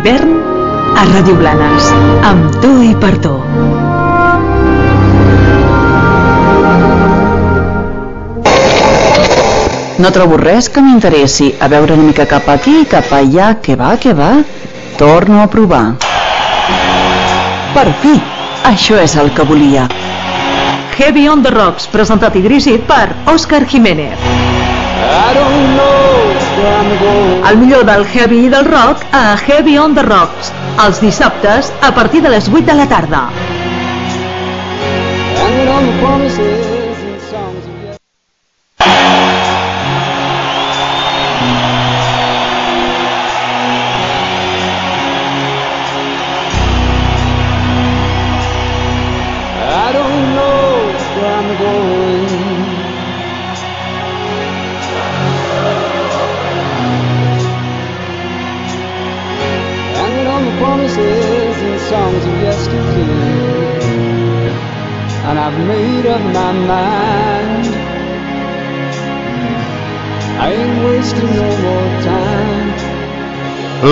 L'hivern a Ràdio Blanes, amb tu i per tu. No trobo res que m'interessi. A veure una mica cap aquí i cap allà. Què va, què va? Torno a provar. Per fi! Això és el que volia. Heavy on the Rocks, presentat i dirigit per Òscar Jiménez. El millor del heavy i del rock a Heavy on the Rocks, els dissabtes a partir de les 8 de la tarda.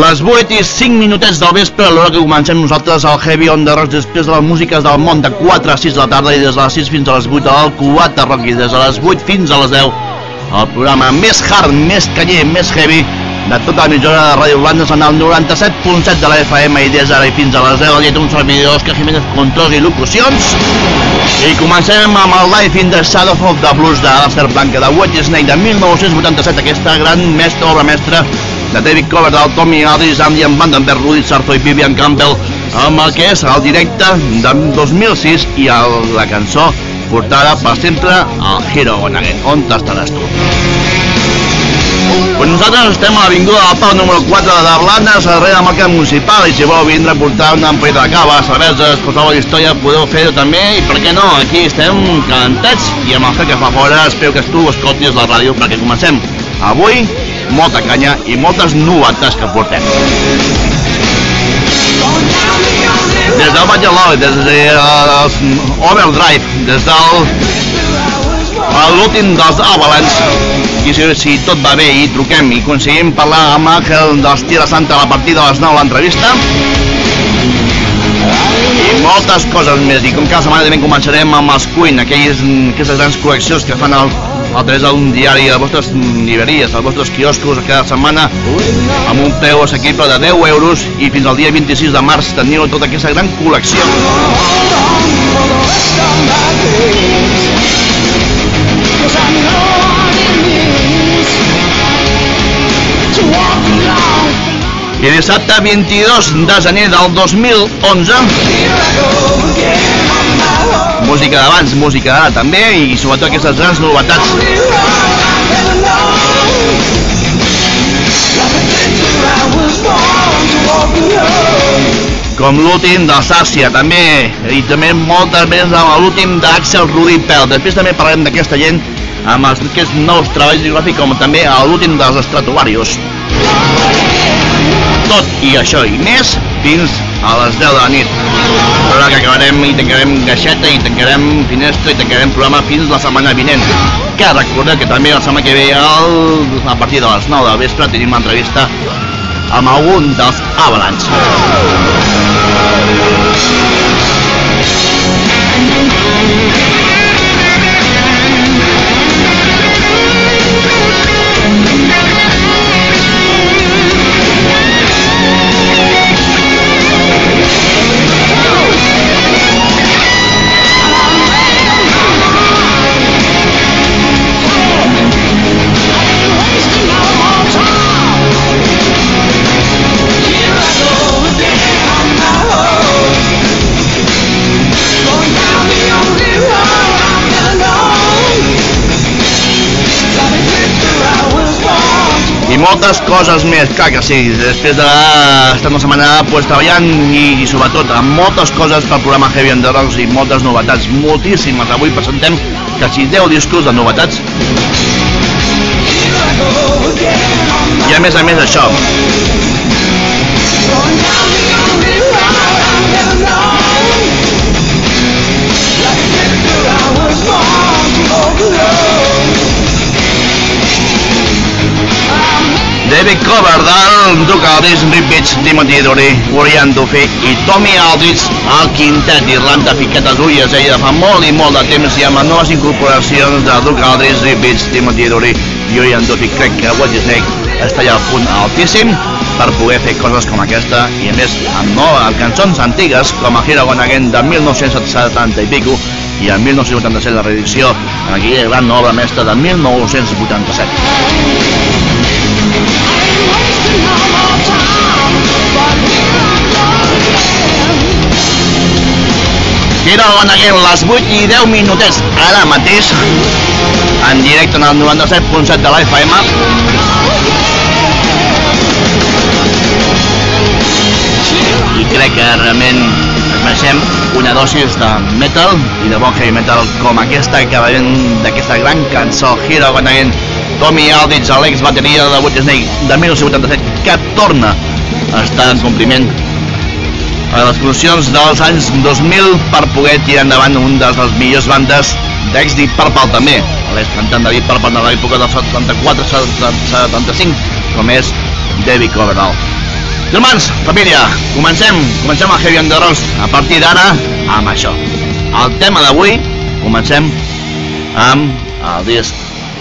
Les 8 i 5 minutets del vespre a l'hora que comencem nosaltres al Heavy on the Rocks després de les músiques del món de 4 a 6 de la tarda i des de les 6 fins a les 8 al 4 Rock. I des de les 8 fins a les 10 el programa més hard, més canyer, més heavy de tota la mitjana de Ràdio Blanes en el 97.7 de la FM i des d'ara i fins a les 10 llet un servidor Òscar Jiménez Controls i Locucions. I comencem amb el Life in the Shadow of the Blues de Aleister Blanca de White Snake de 1987 aquesta gran mestra, obra mestra de David Coverdale, Tommy Aldridge, Andy Vandenberg, Rudy Sarto i Vivian Campbell amb el que és el directe de 2006 i el, la cançó portada per sempre al Hero on Again. On t'estaràs tu? Pues nosaltres estem a l'Avinguda del Pau número 4 de Blanes, darrere del Mercat Municipal, i si voleu vindre a portar una ampolleta de cava, cerveses, qualsevol història, podeu fer-ho també, i per què no, aquí estem calentats, i amb el que fa fora, espero que tu escoltis la ràdio perquè comencem. Avui, molta canya i moltes novetats que portem. Des del Batlló, des de uh, Overdrive, des del a l'últim dels Avalanche i si, si tot va bé i truquem i aconseguim parlar amb Àngel dels Tira Santa a partir de les 9 a l'entrevista i moltes coses més i com cada setmana també començarem amb els Queen aquelles, aquestes grans col·leccions que fan el, a través d'un diari a les vostres llibreries, als vostres quioscos cada setmana amb un preu assequible de 10 euros i fins al dia 26 de març teniu tota aquesta gran col·lecció. I dissabte 22 de gener del 2011 música d'abans, música d'ara també i sobretot aquestes grans novetats. Com l'últim de Sàcia també i també moltes més amb l'últim d'Axel Rudy Pell. Després també parlarem d'aquesta gent amb els aquests nous treballs discogràfics com també l'últim dels Stratovarius tot i això i més fins a les 10 de la nit. Però que acabarem i tancarem gaixeta i tancarem finestra i tancarem programa fins la setmana vinent. Que recordeu que també la setmana que ve el, a partir de les 9 del vespre tenim una entrevista amb algun dels Avalanche i moltes coses més, clar que sí, després una setmana pues, treballant i, i sobretot amb moltes coses pel programa Heavy and the Rocks i moltes novetats, moltíssimes. Avui presentem quasi 10 discos de novetats. I a més a més això, David cover del Duke Aldrich, Rip Beach, Timothy Dory, Orion Duffy i Tommy Aldrich al quintet d'Irlanda Fiquetes Ulles, ella fa molt i molt de temps i amb les noves incorporacions de Duke Aldrich, Rip Beach, Timothy Dory i Orion Duffy crec que What Snake està ja al punt altíssim per poder fer coses com aquesta i a més amb, no, amb cançons antigues com a Hero Gone Again de 1970 i pico i en 1987 la reedició en aquella gran obra mestra de 1987. Gone Again, les 8 i 10 minutets. Ara mateix en directe en el 97.7 de l'FM i crec que realment mereixem una dosis de metal i de bon heavy metal com aquesta que veiem d'aquesta gran cançó Hero Gone Again. Tommy Aldrich, l'ex bateria de Wood Snake de 1987 que torna a estar en compliment a les produccions dels anys 2000 per poder tirar endavant un de les millors bandes d'ex Deep Purple també l'ex cantant de Deep Purple de l'època del 74-75 com és David Coverdale Germans, família, comencem, comencem el Heavy on the Rocks a partir d'ara amb això. El tema d'avui comencem amb el disc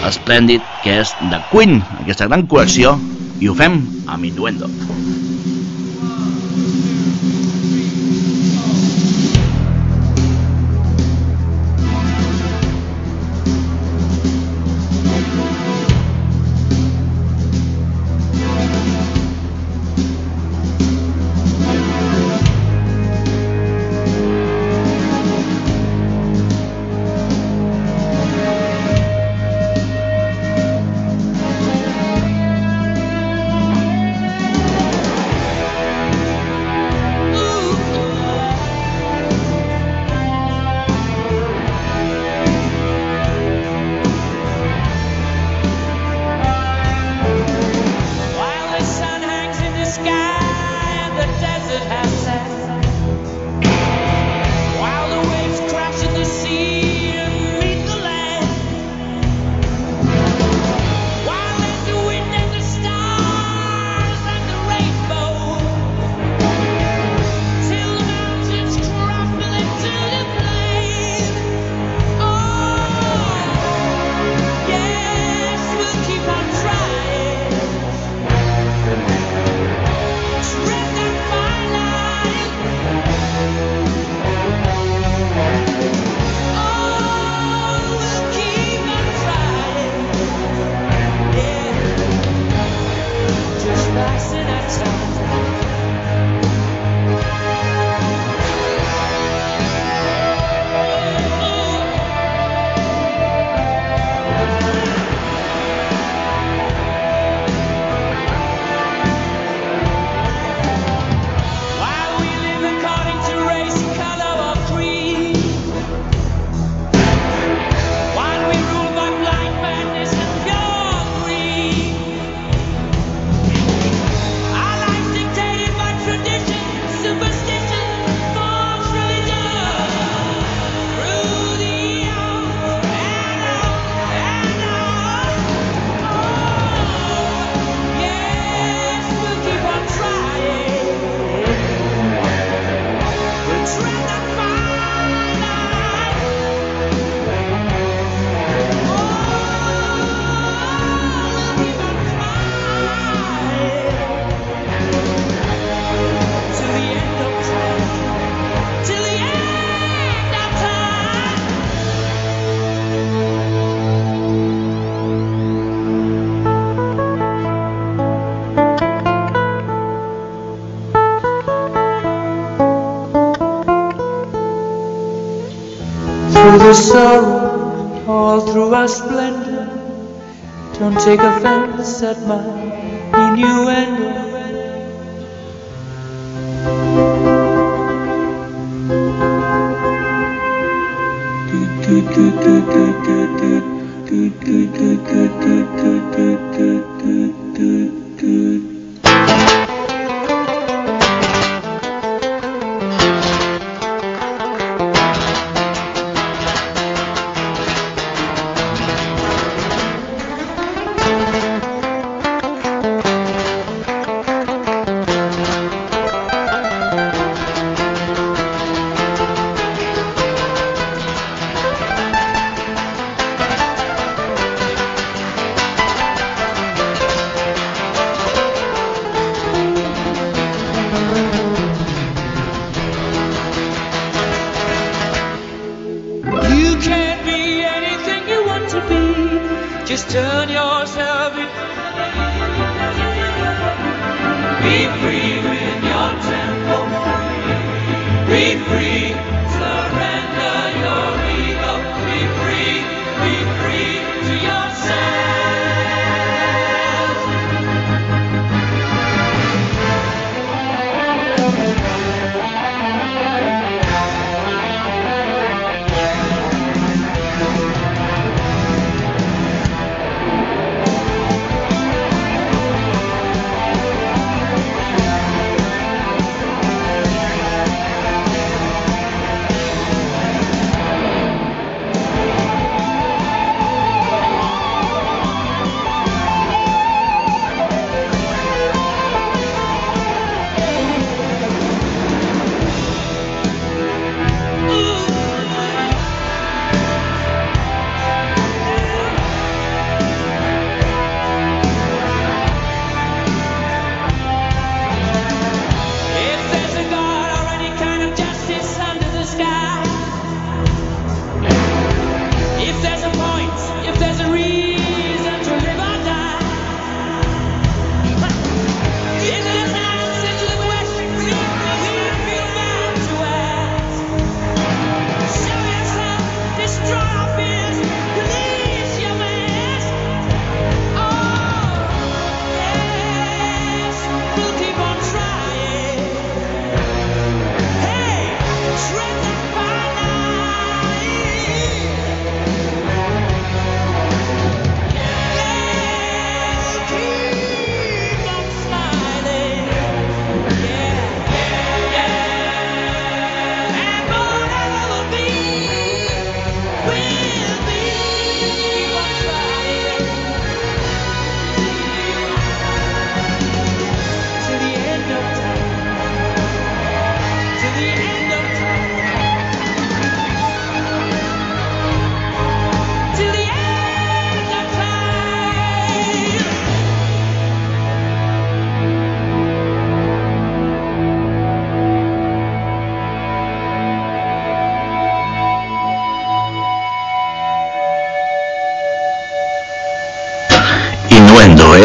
esplèndid que és de Queen, aquesta gran col·lecció, i ho fem amb Innuendo. While sorrow, all through our splendor. Don't take offense at my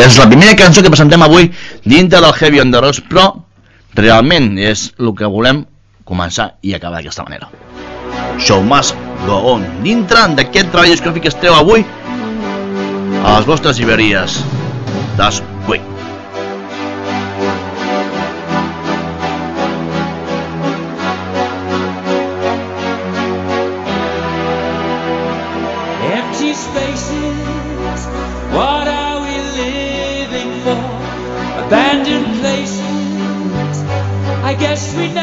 És la primera cançó que presentem avui dintre del Heavy on the Rocks, però realment és el que volem començar i acabar d'aquesta manera. Show must go on. Dintre d'aquest treball discogràfic que esteu avui a les vostres Iberies. Das I guess we never.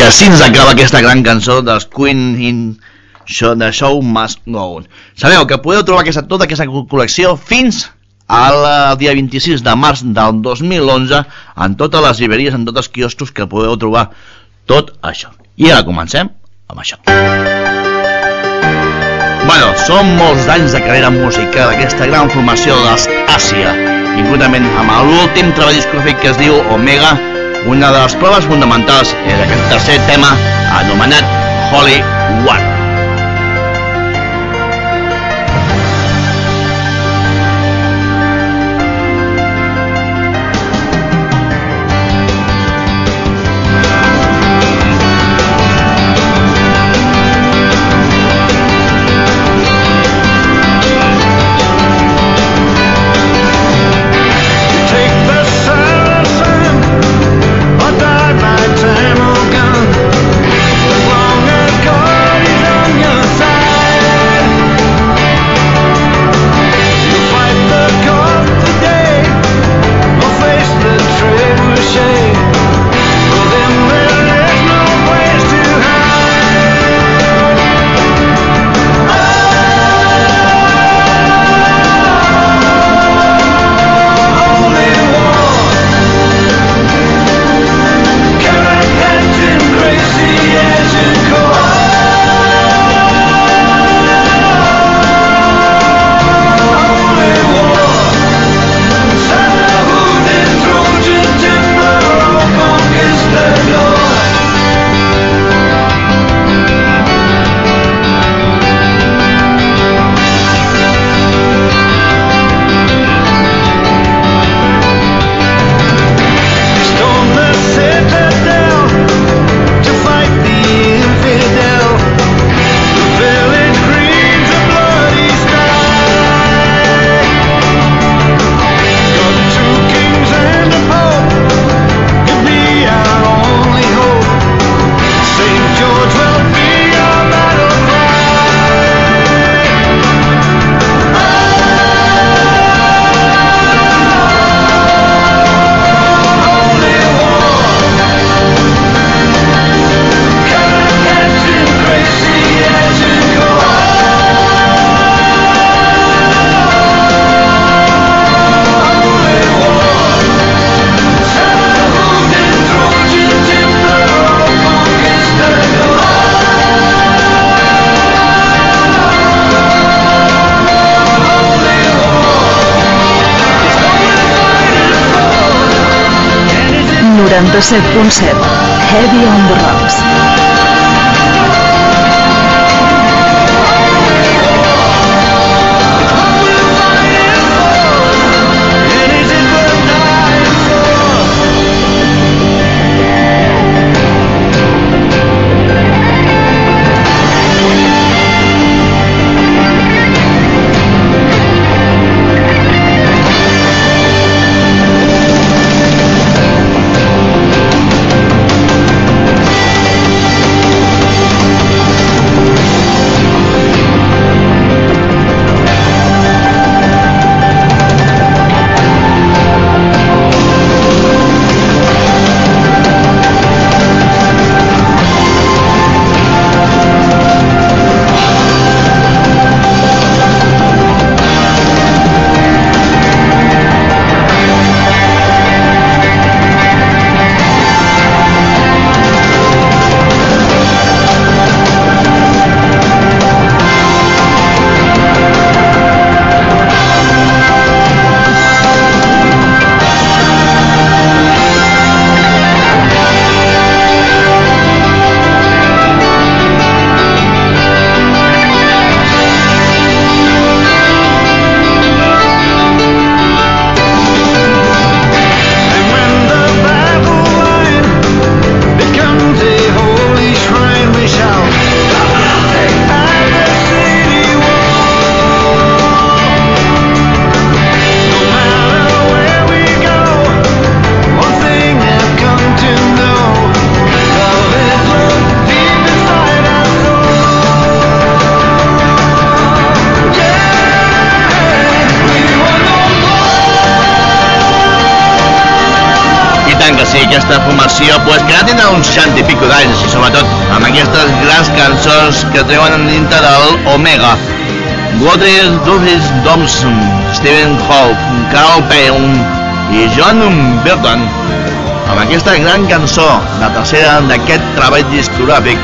I així ens acaba aquesta gran cançó dels Queen in Show, The Show Must Go On. Sabeu que podeu trobar aquesta, tota aquesta col·lecció fins al eh, dia 26 de març del 2011 en totes les llibreries, en tots els quioscos que podeu trobar tot això. I ara comencem amb això. Bueno, són molts anys de carrera musical d'aquesta gran formació dels Àsia, inclutament amb l'últim treball discogràfic que es diu Omega, una de les proves fonamentals és aquest tercer tema anomenat Holy War. 107.7. Heavy on the rocks. Treuen dintre del Omega. Woodley, Douglas Thompson, Stephen Hawke, Carl Payne i John Burton amb aquesta gran cançó, la tercera d'aquest treball discogràfic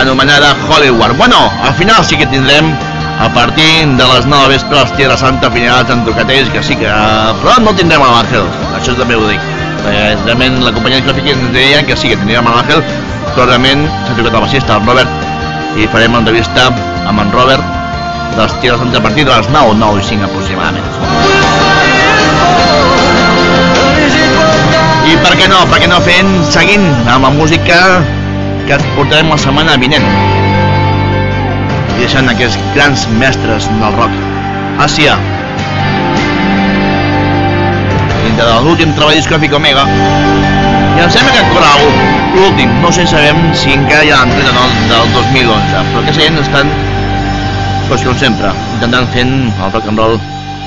anomenada Hollywood. Bueno, al final sí que tindrem a partir de les 9 de vespre Tierra Santa finals en Trucatells, que sí que... Però no tindrem a l'Àngel, això també ho dic. Eh, realment la companyia discogràfica ens deia que sí que tindríem a l'Àngel, però realment s'ha trucat el baixista, el Robert, i farem entrevista amb en Robert dels Tierra Santa a partir de les 9, 9 i 5 aproximadament. I per què no? Per què no fent, seguint amb la música que et portarem la setmana vinent i deixant aquests grans mestres del rock. Àsia. Dintre de l'últim treball discogràfic Omega. I em sembla que encara l'últim. No sé sabem si encara hi ha l'entret del, del 2011, però aquesta gent estan, doncs com sempre, intentant fent el rock and roll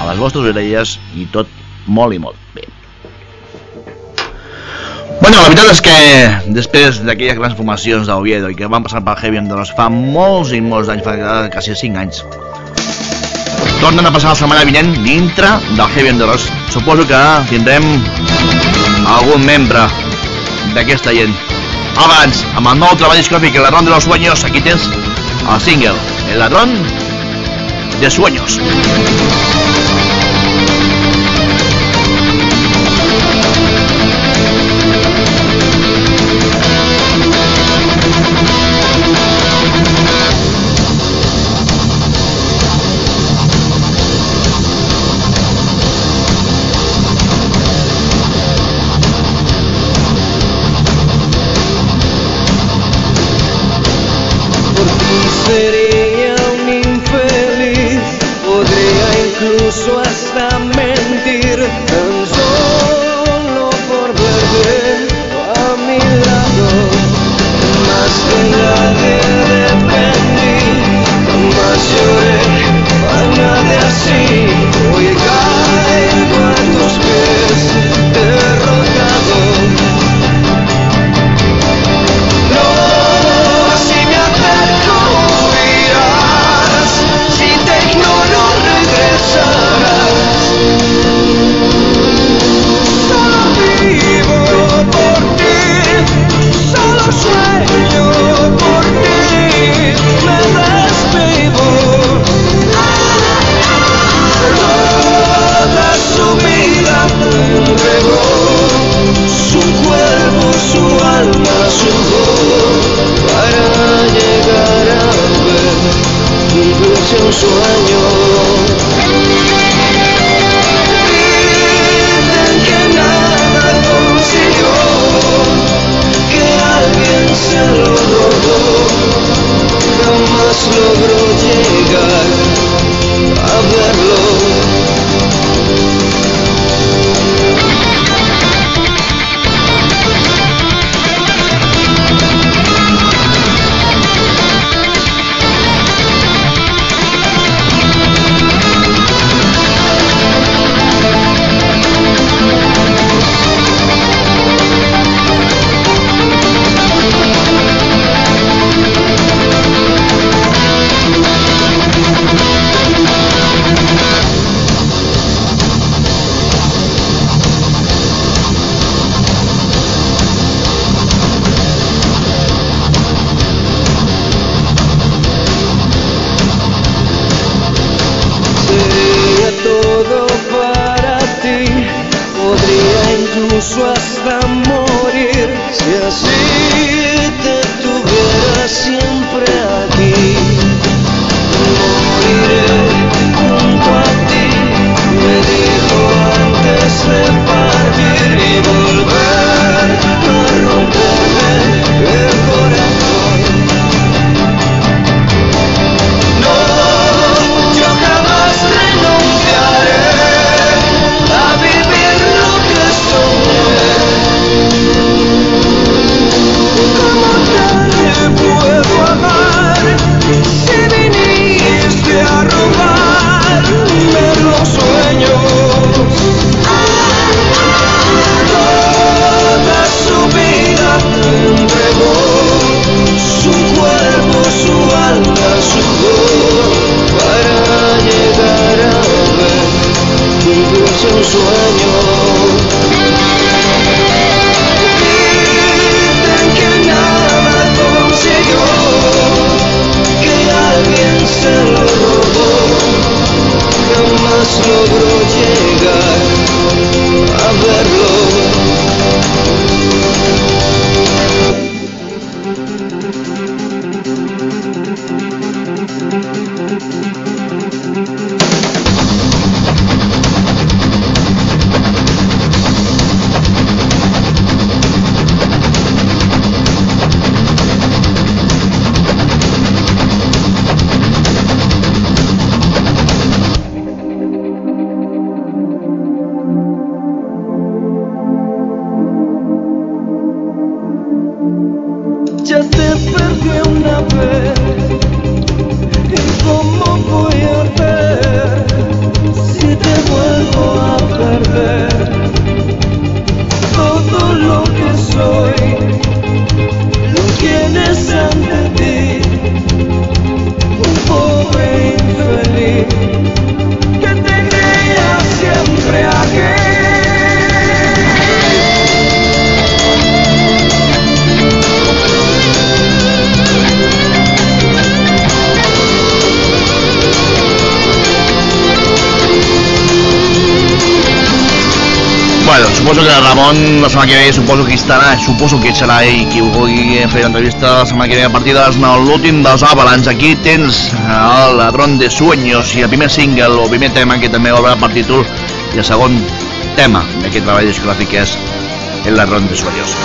a les vostres orelles i tot molt i molt bé. Bueno, la veritat és que després d'aquelles grans formacions d'Oviedo i que van passar per Heavy Endoros fa molts i molts anys, fa quasi 5 anys, tornen a passar la setmana vinent dintre del Heavy Endoros. Suposo que tindrem algun membre d'aquesta gent. Abans, amb el nou treball discogràfic El ladrón de los sueños, aquí tens el single El ladrón de sueños. Que Ramon la setmana que ve suposo que estarà, suposo que serà ell qui vulgui fer entrevista la setmana que ve a partir de les 9, l'últim dels Avalanche. Aquí tens el Ladrón de Sueños i el primer single, o primer tema que també obre per títol i el segon tema d'aquest treball discogràfic és El Ladrón de Sueños.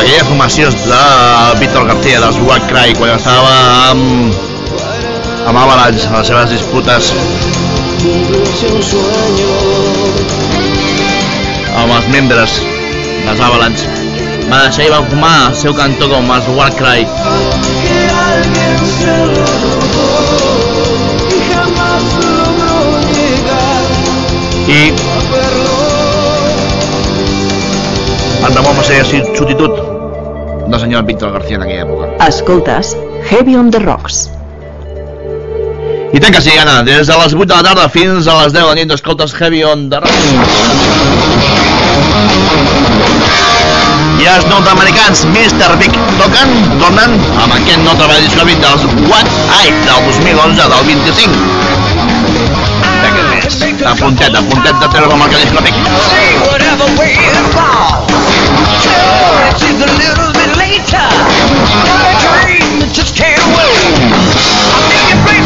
Aquella formació de Víctor García dels White Cry quan estava amb, amb Avalanche a les seves disputes. Amb els membres dels Avalanche. Va deixar i va formar el seu cantó com els Warcry. I el Ramon va ser substitut del senyor Víctor García en aquella època. Escoltes Heavy on the Rocks. I tant que sí, Anna, des de les 8 de la tarda fins a les 10 de la nit escoltes Heavy on the Rock i els nord-americans Mr. Big toquen, tornen amb aquest nou treball discogràfic dels What I del 2011 del 25 d'aquest mes apuntet, apuntet de treure com el Say it's just a. Got a dream that just can't wait. I'm thinking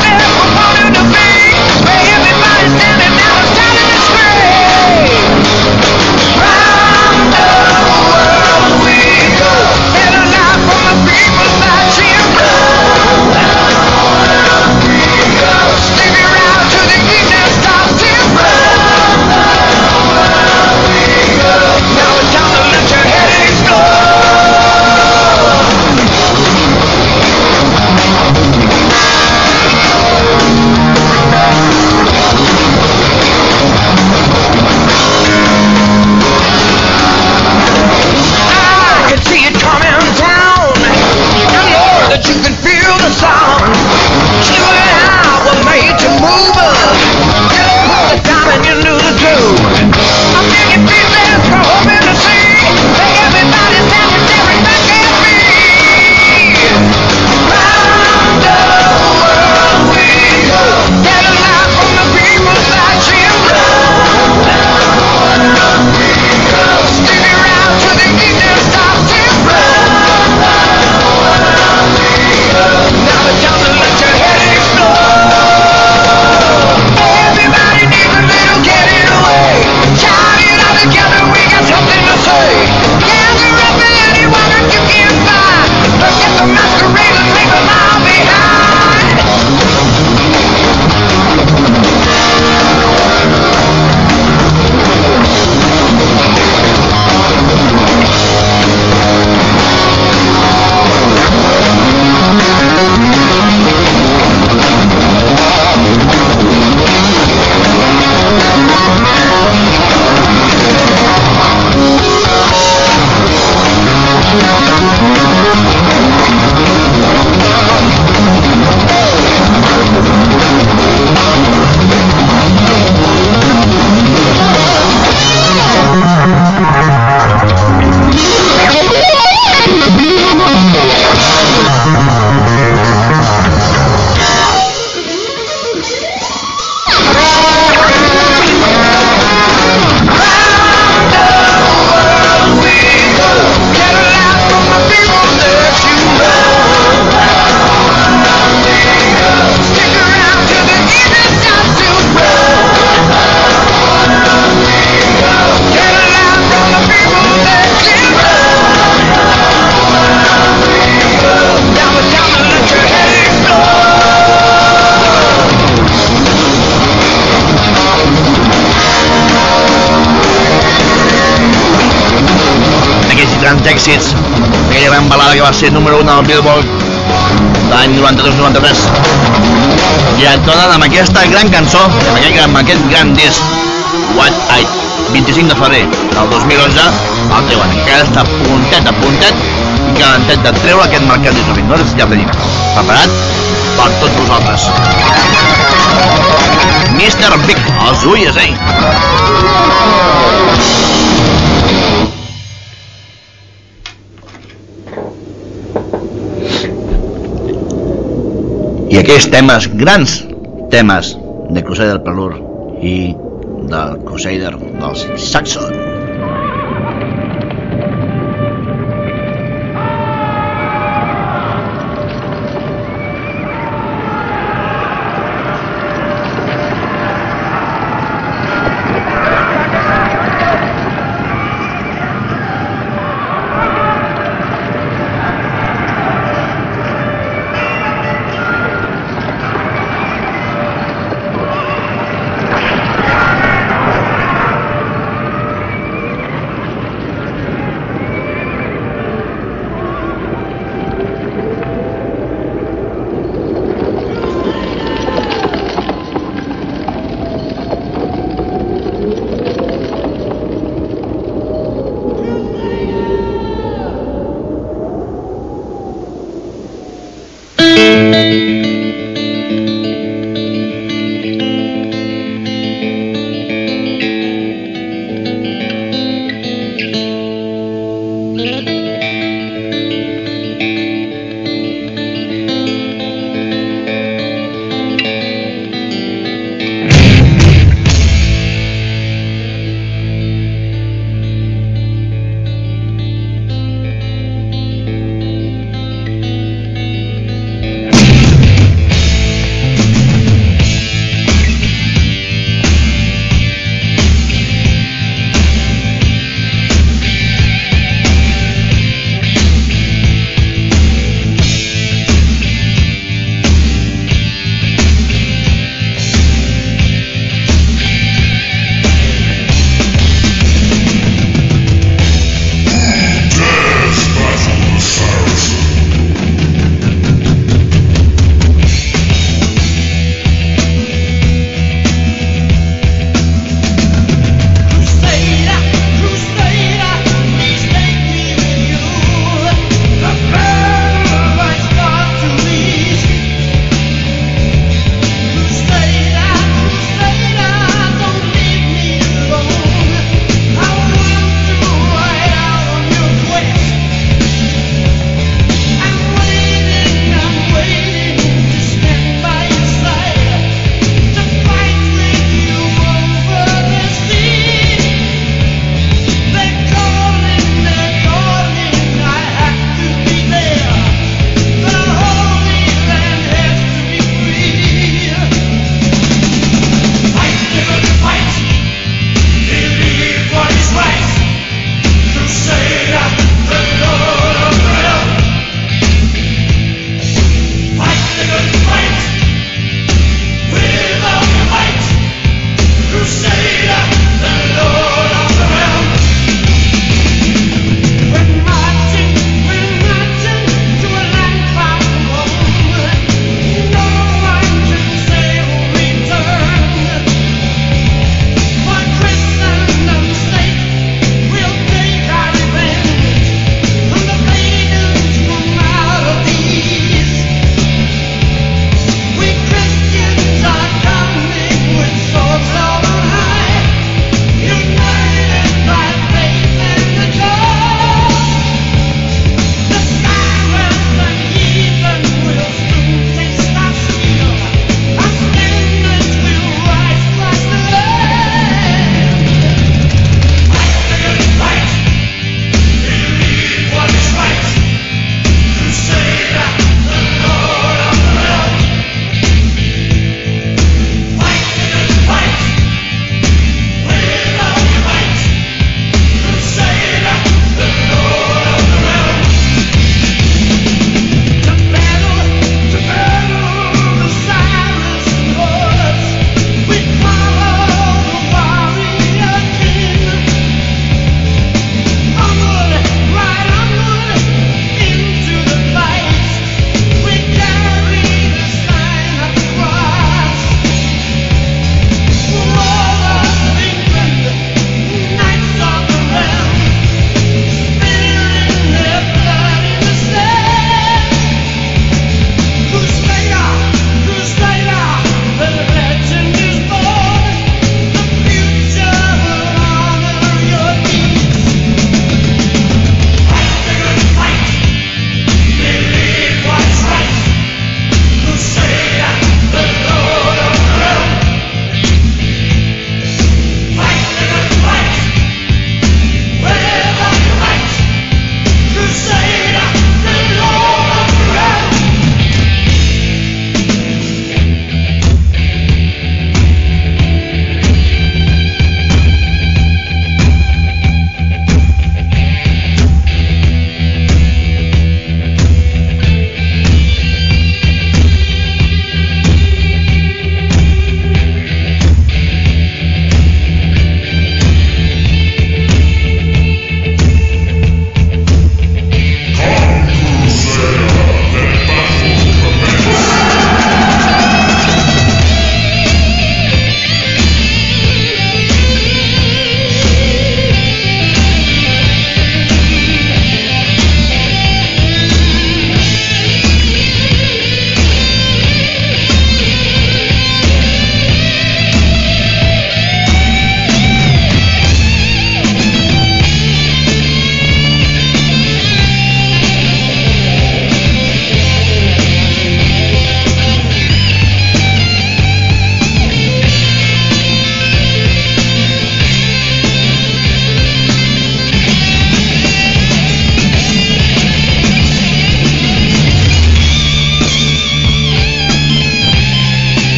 va ser número 1 al Billboard l'any 92-93 i et donen amb aquesta gran cançó amb aquest, amb aquest gran disc What I 25 de febrer del 2011 el treuen encara està puntet a puntet i calentet de treure aquest mercat discogràfic nosaltres ja tenim preparat per tots vosaltres. Mr. Big els USA i aquells temes, grans temes de Crusader Prelude i del Crusader dels Saxon.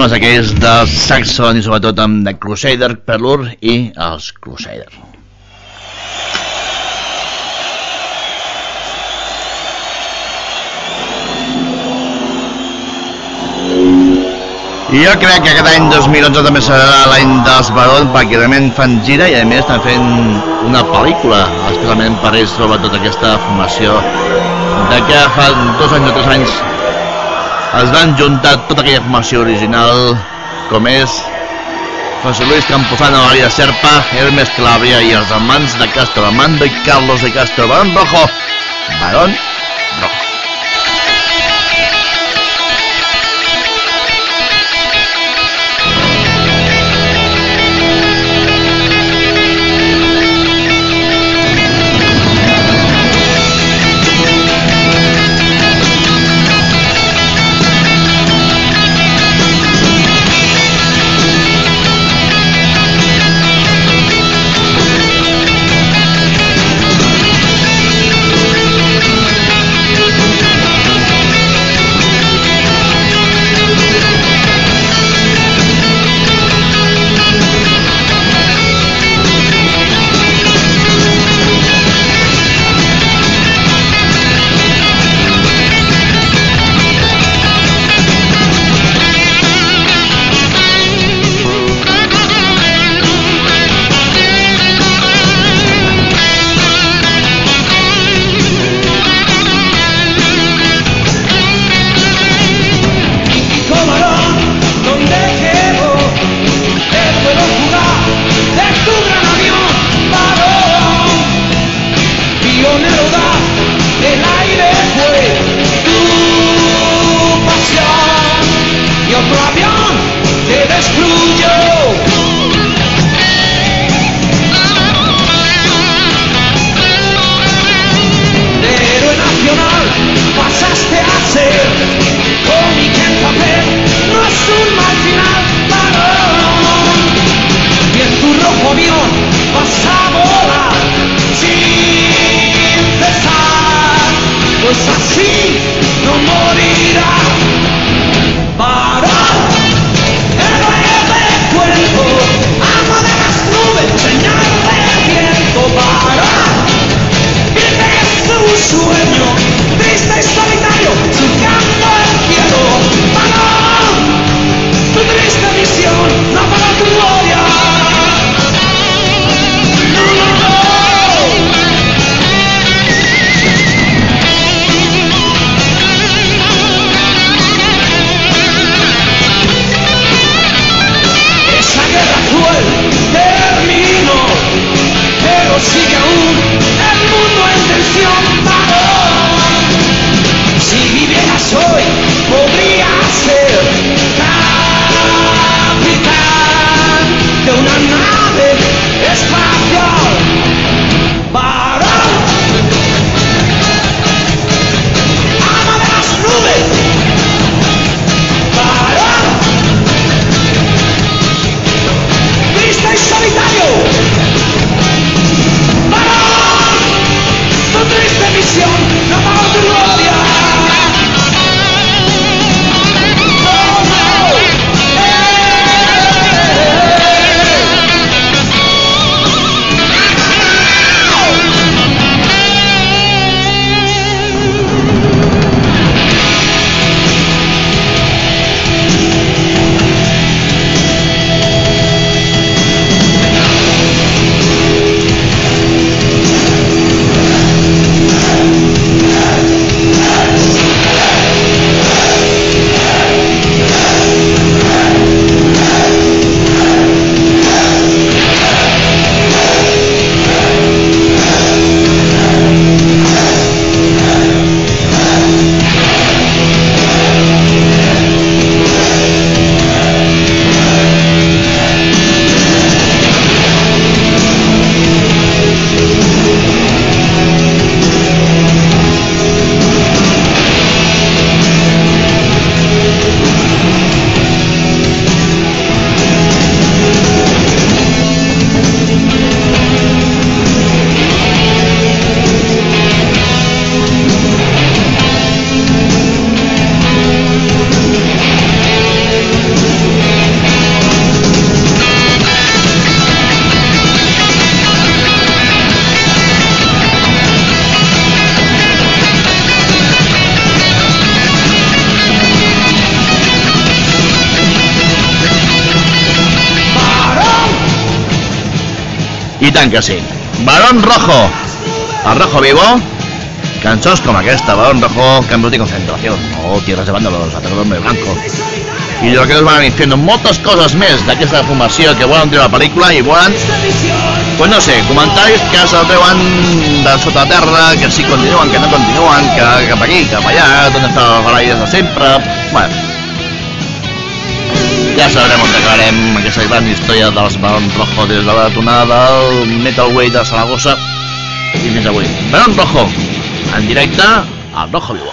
Temes aquells de Saxon i sobretot amb The Crusader, Perlur i els Crusader. Jo crec que aquest any 2011 també serà l'any dels Barons perquè realment fan gira i a més estan fent una pel·lícula, especialment per ells sobretot aquesta formació de que fa dos anys o tres anys es van juntar tota aquella formació original com és José Luis Camposano, María Serpa, Hermes Clavia i els amants de Castro Amando i Carlos de Castro Barón Rojo. Barón tant que sí. Barón Rojo. El Rojo Vivo. Cançons com aquesta, Barón Rojo, Cambio de Concentración, o Tierras de Banda, los Atacadores de Blanco. I lo que nos van diciendo moltes coses més d'aquesta formació que volen treure la pel·lícula i volen, pues no sé, comentaris que se'l veuen de sota terra, que si continuen, que no continuen, que cap aquí, cap allà, d'on està el Baralles de sempre... Bueno, ja sabrem on acabarem aquesta gran història dels Barón Rojo des de la tonada del Metal Way de Saragossa i fins avui. Barón Rojo, en directe al Rojo Vivo.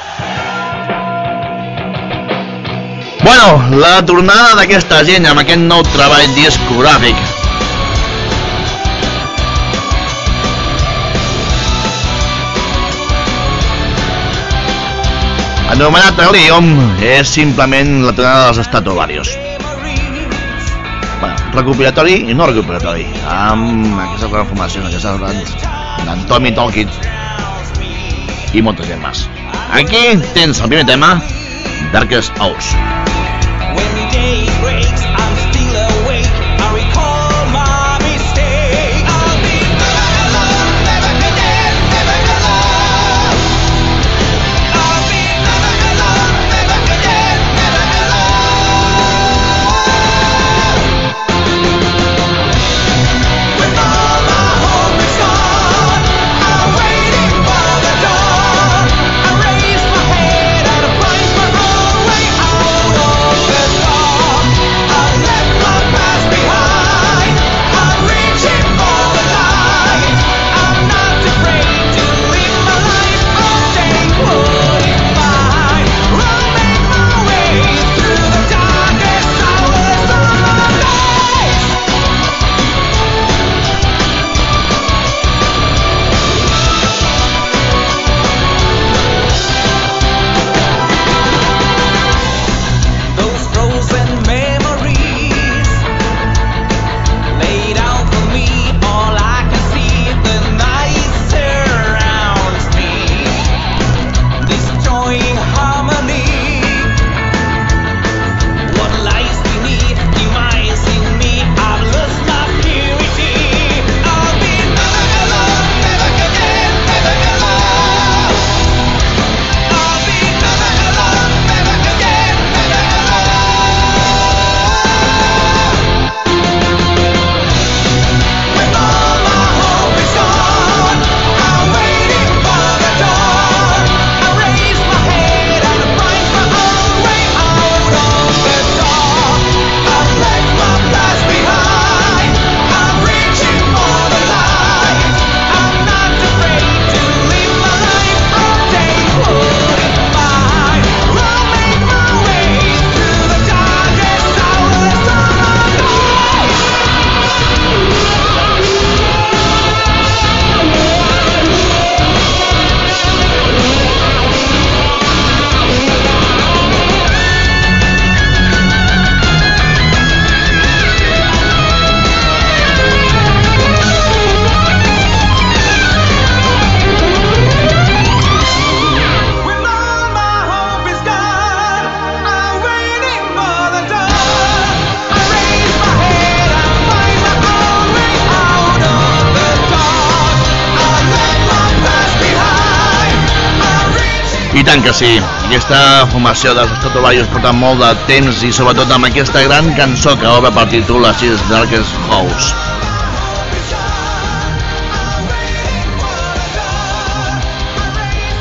Bueno, la tornada d'aquesta gent amb aquest nou treball discogràfic. Anomenat Helium és simplement la tornada dels Stratovarius. Bueno, recopilatori i no recopilatori, amb aquestes transformacions, aquestes bandes d'en Tommy Tolkien i moltes gent més. Aquí tens el primer tema, Darkest Hours. When day que sí, aquesta formació dels Stratovarius porta molt de temps i sobretot amb aquesta gran cançó que obre per títol així Darkest House.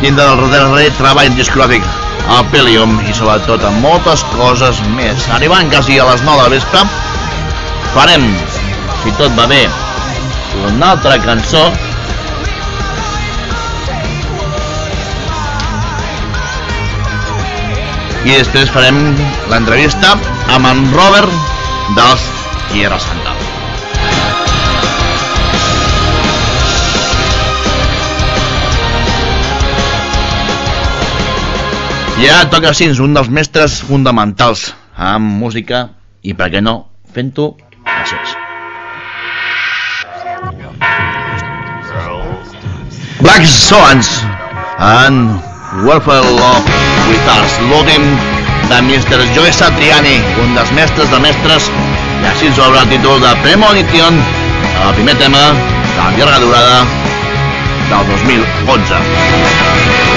Dintre del darrer treball discogràfic, el Pelium i sobretot amb moltes coses més. Arribant quasi a les 9 de vespre, farem, si tot va bé, una altra cançó i després farem l'entrevista amb en Robert dels Tierra Santa. Ara toca així un dels mestres fonamentals amb música i per què no fent-ho gràcies. Black Swans and Welfare Love With l'últim de Mr. Joe Satriani, un dels mestres de mestres, i així ens obre el títol de Premonition, el primer tema de llarga durada del 2011.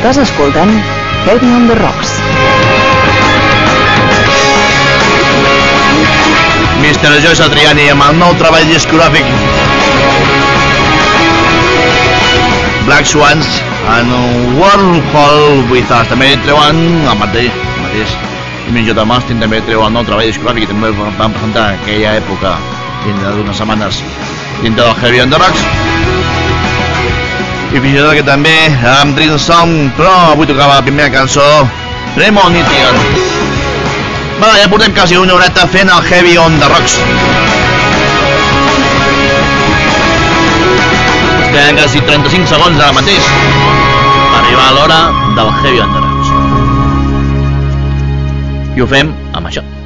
Estàs escoltant Heavy on the Rocks. Mr. Joe Satriani amb el nou treball discogràfic Black Swans en World Hall With Us també treuen el mateix, el mateix Jimmy J. Mastin també treu el nou treball discogràfic i també van presentar en aquella època dintre d'unes setmanes dintre del Heavy on the Rocks i fins i tot que també amb Dream Song però avui tocava la primera cançó Premonition Bueno, ja portem quasi una horeta fent el Heavy on the Rocks. Ens queden quasi 35 segons ara mateix per arribar a l'hora del Heavy on the Rocks. I ho fem amb això.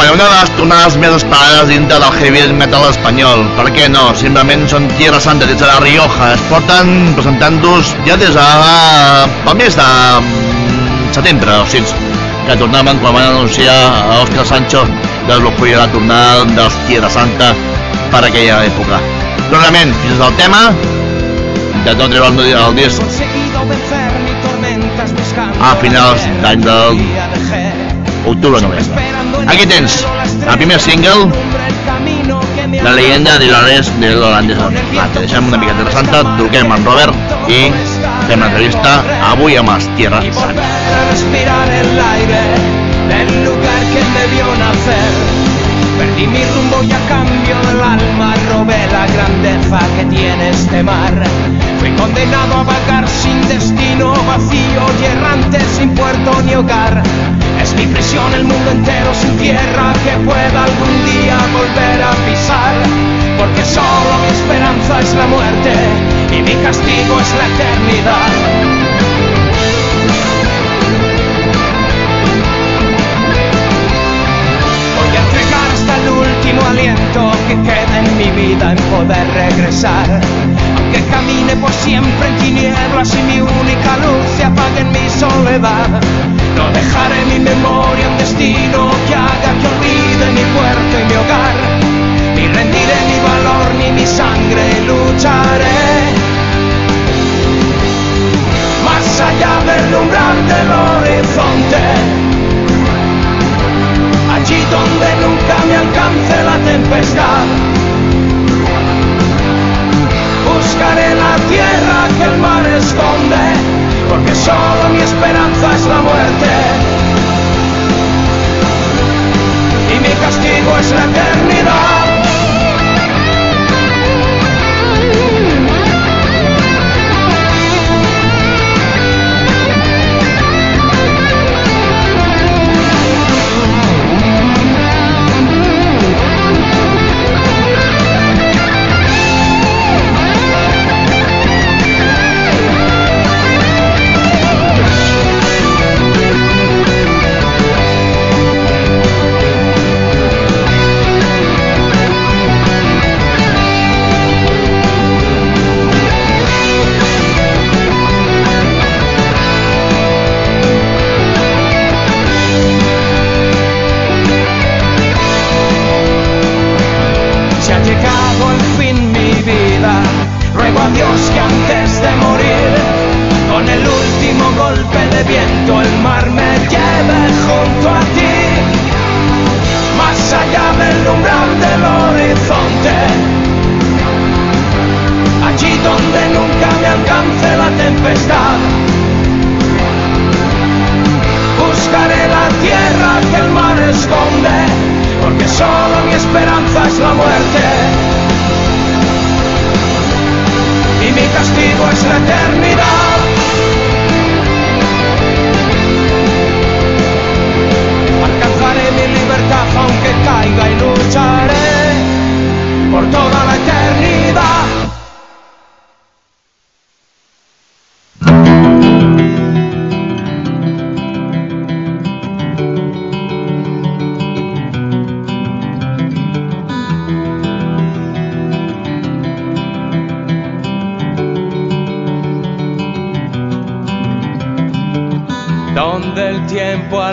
Bueno, una de les tonades més esperades dintre del heavy metal espanyol. Per què no? Simplement són Tierra Santa des de la Rioja. Es porten presentant-nos ja des de pel mes de mm, setembre, o sigui, que tornaven quan van anunciar a Òscar Sancho que la tornada dels Tierra Santa per aquella època. Però realment, fins al tema, de treure el, el disc a finals d'any del octubre-novembre. Aquí tens el primer single, La leyenda de l'Holandès de l'holandès. Va, te deixem una mica de santa, truquem amb Robert i fem l'entrevista avui amb els Tierra Santa. respirar el aire del lugar que debió nacer. Perdí mi rumbo y a cambio del alma robé la grandeza que tiene este mar. Fui condenado a vagar sin destino, vacío y errante, sin puerto ni hogar. Es mi prisión el mundo entero sin tierra que pueda algún día volver a pisar. Porque solo mi esperanza es la muerte y mi castigo es la eternidad. Voy a entregar hasta el último aliento que queda en mi vida en poder regresar. Aunque camine por siempre en tinieblas y mi única luz se apague en mi soledad. No dejaré mi memoria un destino que haga que olvide mi puerto y mi hogar. Ni rendiré mi valor ni mi sangre y lucharé. Más allá del umbral del horizonte allí donde nunca me alcance la tempestad. Buscaré la tierra que el mar esconde, porque solo mi esperanza es la muerte. Y mi castigo es la eternidad.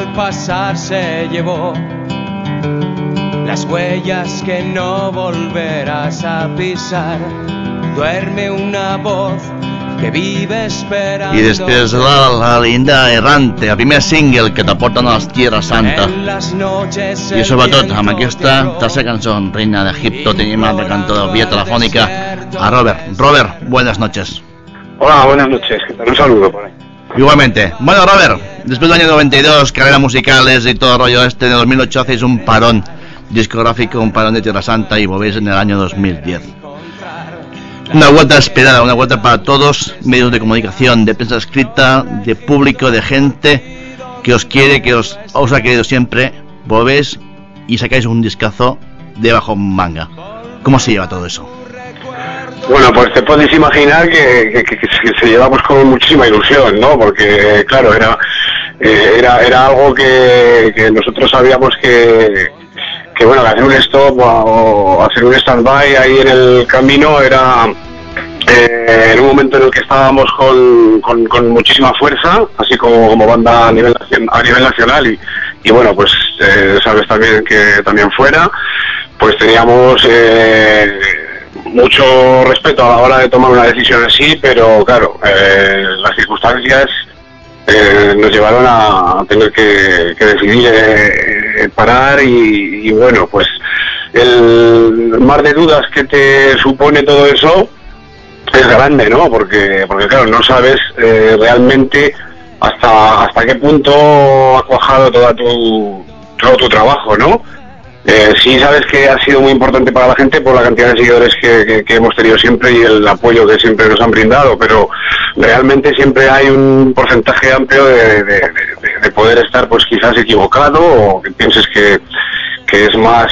Al pasar se llevó las huellas que no volverás a pisar. Duerme una voz que vive esperando. I després la, la linda errante, el primer single que t'aporten a les Tierra Santa. I sobretot, amb aquesta te tercera cançó, Reina d'Egipto, tenim a la cantor vía telefònica a Robert. Robert, buenas noches. Hola, buenas noches. Un saludo por ahí. Igualmente. Bueno, Robert, después del año 92, carrera musicales y todo el rollo este, de 2008 hacéis un parón discográfico, un parón de Tierra Santa y volvéis en el año 2010. Una vuelta esperada, una vuelta para todos, medios de comunicación, de prensa escrita, de público, de gente que os quiere, que os, os ha querido siempre. Volvéis y sacáis un discazo de bajo manga. ¿Cómo se lleva todo eso? Bueno, pues te puedes imaginar que, que- que- que se lleva pues con muchísima ilusión, ¿no? Porque, claro, era eh, era, era algo que, nosotros sabíamos que, bueno, hacer un stop o, hacer un stand-by ahí en el camino era eh, en un momento en el que estábamos con, con, muchísima fuerza, así como, banda a nivel, a nivel nacional y, y bueno, pues eh, sabes también que también fuera, pues teníamos eh, mucho respeto a la hora de tomar una decisión así, pero claro, eh, las circunstancias eh, nos llevaron a tener que, decidir eh, parar y, y bueno, pues el mar de dudas que te supone todo eso es grande, ¿no? Porque, porque claro, no sabes eh, realmente hasta hasta qué punto ha cuajado toda tu, todo tu trabajo, ¿no? Eh, sí sabes que ha sido muy importante para la gente por la cantidad de seguidores que, hemos tenido siempre y el apoyo que siempre nos han brindado, pero realmente siempre hay un porcentaje amplio de, de- de- de poder estar pues quizás equivocado o que pienses que, que es más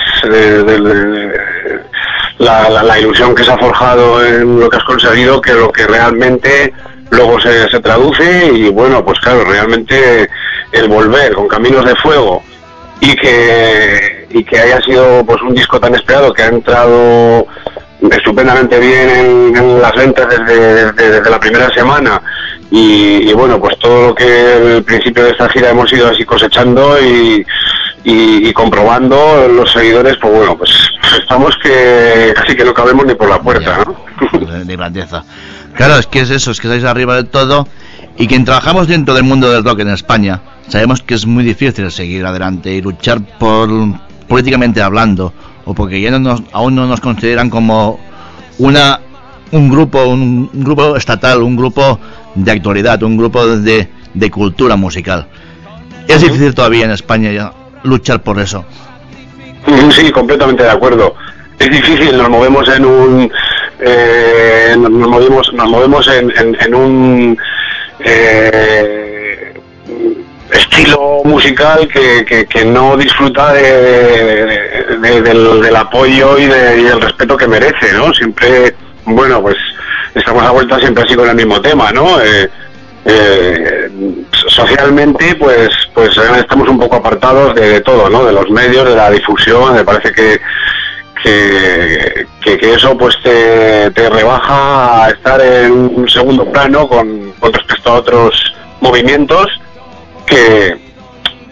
la, la- la ilusión que se ha forjado en lo que has conseguido que lo que realmente luego se, se traduce y bueno, pues claro, realmente el volver con Caminos de Fuego y que y que haya sido pues un disco tan esperado que ha entrado estupendamente bien en, en las ventas desde, desde- desde la primera semana y, y bueno, pues todo lo que el principio de esta gira hemos ido así cosechando y, y, y comprobando los seguidores, pues bueno, pues estamos que casi que no cabemos ni por la puerta, ¿no? de, de grandeza. Claro, es que es eso, es que estáis arriba del todo y quien trabajamos dentro del mundo del rock en España, sabemos que es muy difícil seguir adelante y luchar por políticamente hablando o porque ya no nos, aún no nos consideran como una un grupo un, un grupo estatal, un grupo de actualidad, un grupo de, de cultura musical. Es difícil todavía en España ya luchar por eso. Mm, Sí, completamente de acuerdo. Es difícil, nos movemos en un, eh, nos nos movemos, nos movemos en, en- en un eh, estilo musical que, que- no disfruta de, de- de- del, apoyo y, de- y del respeto que merece, ¿no? Siempre, bueno, pues estamos a vuelta siempre así con el mismo tema, ¿no? Eh, eh, socialmente pues pues eh, estamos un poco apartados de todo no de los medios de la difusión me parece que que, que- que eso pues te, te rebaja a estar en un segundo plano con, con respecto a otros movimientos que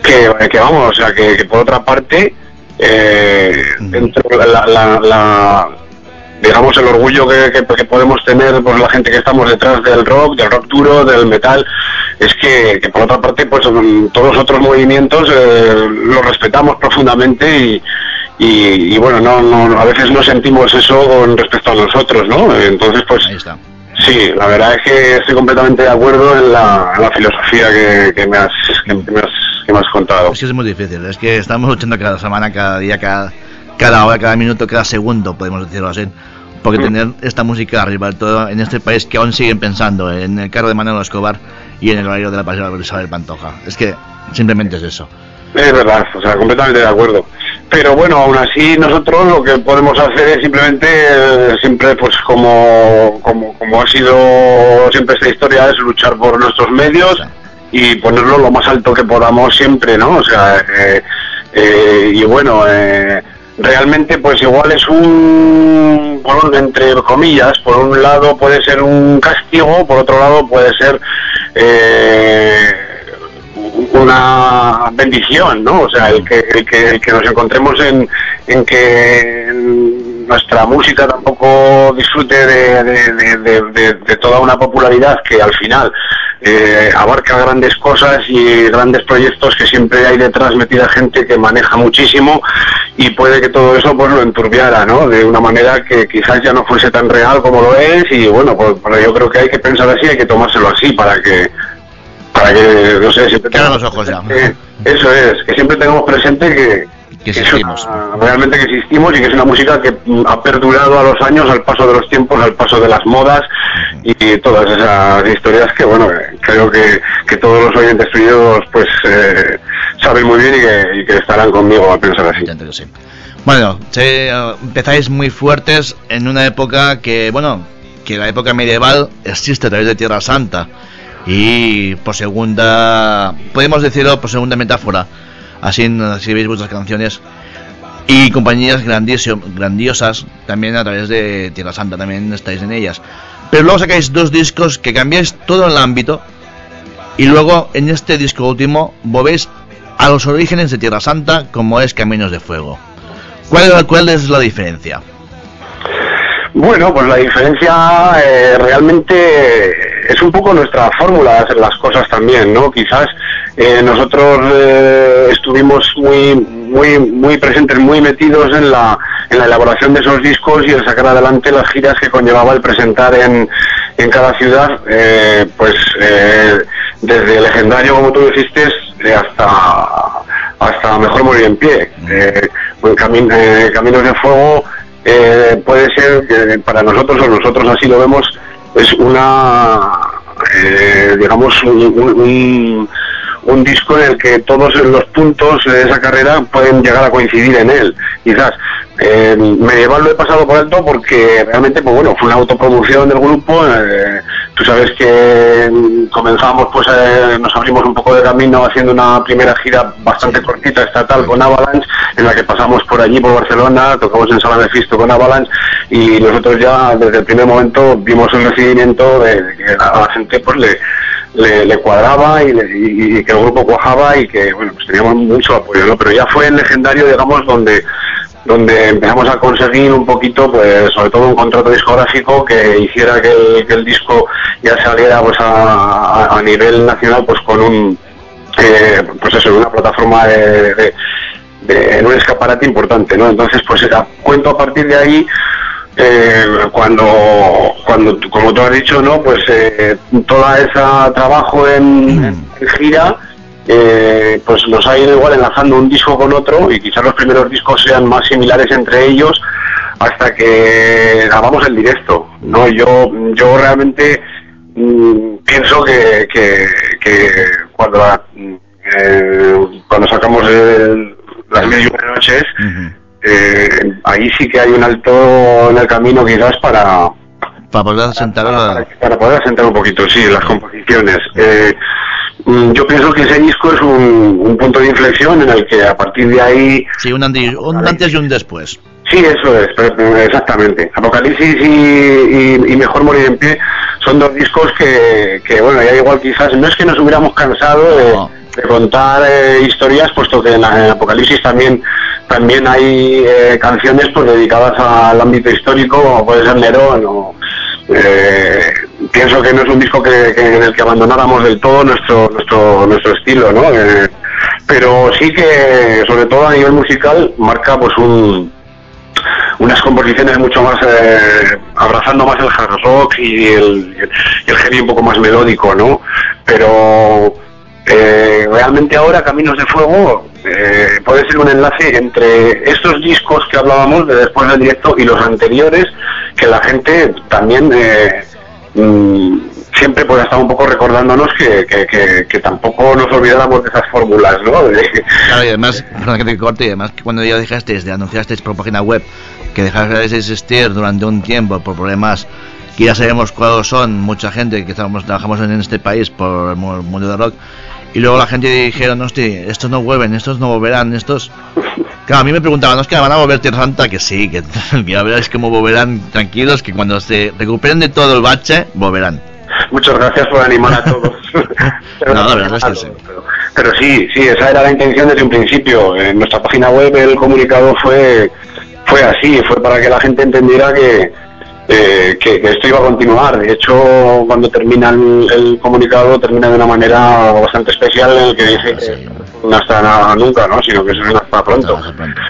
que, que vamos o sea que, que por otra parte eh, dentro de la, la- la- digamos el orgullo que, que- podemos tener por la gente que estamos detrás del rock, del rock duro, del metal, es que, que por otra parte pues todos los otros movimientos eh, los respetamos profundamente y, y, y, bueno, no, no, a veces no sentimos eso con respecto a nosotros, ¿no? Entonces pues Ahí está. sí, la verdad es que estoy completamente de acuerdo en la, en la filosofía que, que me has, que, me has, que me has contado. Es que es muy difícil, es que estamos luchando cada semana, cada día, cada, cada hora, cada minuto, cada segundo, podemos decirlo así. Porque Mm. tener esta música arriba todo en este país que aún siguen pensando en el carro de Manuel Escobar y en el horario de la pasión de Isabel Pantoja. Es que simplemente es eso. Es verdad, o sea, completamente de acuerdo. Pero bueno, aún así nosotros lo que podemos hacer es simplemente, eh, siempre pues como, como, como ha sido siempre esta historia, es luchar por nuestros medios y ponerlo lo más alto que podamos siempre, ¿no? O sea, eh, eh, y bueno, eh, realmente pues igual es un, por un- entre comillas, por un lado puede ser un castigo, por otro lado puede ser... Eh, una bendición, ¿no? O sea, el que, el que, el que nos encontremos en, en que nuestra música tampoco disfrute de, de- de- toda una popularidad que al final eh, abarca grandes cosas y grandes proyectos que siempre hay detrás metida gente que maneja muchísimo y puede que todo eso pues lo enturbiara, ¿no? De una manera que quizás ya no fuese tan real como lo es y bueno, pues, pues yo creo que hay que pensar así, hay que tomárselo así para que para que, no sé, siempre los ojos ya. eso es, que siempre tengamos presente que, Que existimos. una- realmente que existimos y que es una música que ha perdurado a los años, al paso de los tiempos, al paso de las modas y todas esas historias que, bueno, eh, creo que, que todos los oyentes tuyos pues eh, saben muy bien y que, y que estarán conmigo a pensar así. Sí. Bueno, eh, empezáis muy fuertes en una época que, bueno, que la época medieval existe a través de Tierra Santa. Y por segunda, podemos decirlo por segunda metáfora, así, si veis vuestras canciones. Y compañías grandioso- grandiosas también a través de Tierra Santa, también estáis en ellas. Pero luego sacáis dos discos que cambiáis todo el ámbito. Y luego en este disco último volvéis a los orígenes de Tierra Santa, como es Caminos de Fuego. ¿Cuál, cuál es la diferencia? Bueno, pues la diferencia eh, realmente es un poco nuestra fórmula de hacer las cosas también, ¿no? Quizás eh, nosotros eh, estuvimos muy, muy, muy presentes, muy metidos en la, en la elaboración de esos discos y el sacar adelante las giras que conllevaba el presentar en, en cada ciudad, eh, pues eh, desde legendario, como tú dijiste, hasta hasta mejor morir en pie. Cami- Caminos de Fuego eh, puede ser que para nosotros, o nosotros así lo vemos, es una, eh, digamos, un, un- un- disco en el que todos los puntos de esa carrera pueden llegar a coincidir en él, quizás. eh, medieval lo he pasado por alto porque realmente, pues bueno, fue una autoproducción del grupo. eh, tú sabes que mm, comenzamos, pues eh, nos abrimos un poco de camino haciendo una primera gira bastante cortita estatal con Avalanche, en la que pasamos por allí, por Barcelona, tocamos en Sala de Fisto con Avalanche y nosotros ya desde el primer momento vimos el recibimiento de, de que a la gente pues le, le, le cuadraba y, le- y- y que el grupo cuajaba y que bueno pues teníamos mucho apoyo ¿no? pero ya fue el legendario digamos donde donde empezamos a conseguir un poquito pues sobre todo un contrato discográfico que hiciera que el, que el disco ya saliera pues a, a- nivel nacional pues con un eh, pues eso una plataforma de, de- de- un escaparate importante no entonces pues cuento a partir de ahí eh, cuando, cuando, como tú has dicho, ¿no? Pues eh, toda esa trabajo en, en gira, eh, pues nos ha ido igual enlazando un disco con otro y quizás los primeros discos sean más similares entre ellos hasta que grabamos el directo, ¿no? Yo, yo realmente mm, pienso que, que, que cuando, la- eh, cuando sacamos el- las mil y una noches, eh, ahí sí que hay un alto en el camino quizás para, Para poder sentar a... para poder asentar un poquito, sí, las composiciones. Eh, mm, yo pienso que ese disco es un, un punto de inflexión en el que a partir de ahí Sí, un, andi- un antes y un después. Sí, eso es, pero- exactamente. Apocalipsis y, y- y Mejor Morir en Pie son dos discos que, que, bueno, ya igual quizás, no es que nos hubiéramos cansado de, No. de contar eh, historias, puesto que en, la- en Apocalipsis también también hay eh, canciones pues dedicadas al ámbito histórico, como puede ser Nerón o... eh, pienso que no es un disco que, que- en el que abandonáramos del todo nuestro nuestro nuestro estilo, ¿no? Eh, pero sí que, sobre todo a nivel musical, marca pues un, unas composiciones mucho más eh, abrazando más el hard rock y el, el heavy un poco más melódico, ¿no? Pero eh, realmente ahora Caminos de Fuego eh, puede ser un enlace entre estos discos que hablábamos de después del directo y los anteriores que la gente también mm, siempre pues estado un poco recordándonos que, que, que- que tampoco nos olvidáramos de esas fórmulas, ¿no? Claro, y además, que te corte, y además que cuando ya dejasteis de anunciasteis por página web que dejasteis de existir durante un tiempo por problemas que ya sabemos cuáles son, mucha gente que estamos, trabajamos en este país por el mu- mundo del rock, y luego la gente dijeron, hostia, estos no vuelven, estos no volverán, estos... Claro, a mí me preguntaban, ¿no es que van a volver Tierra Santa? Que sí, que ya verás cómo volverán tranquilos, que cuando se recuperen de todo el bache, volverán. Muchas gracias por animar a todos. Pero, No, que sí. Pero, pero sí, sí, esa era la intención desde un principio. En nuestra página web el comunicado fue fue así, fue para que la gente entendiera que, eh, que, que esto iba a continuar. De hecho, cuando termina el, el comunicado, termina de una manera bastante especial en el que dice que no hasta nada nunca, ¿no? sino que es hasta pronto. Hasta pronto.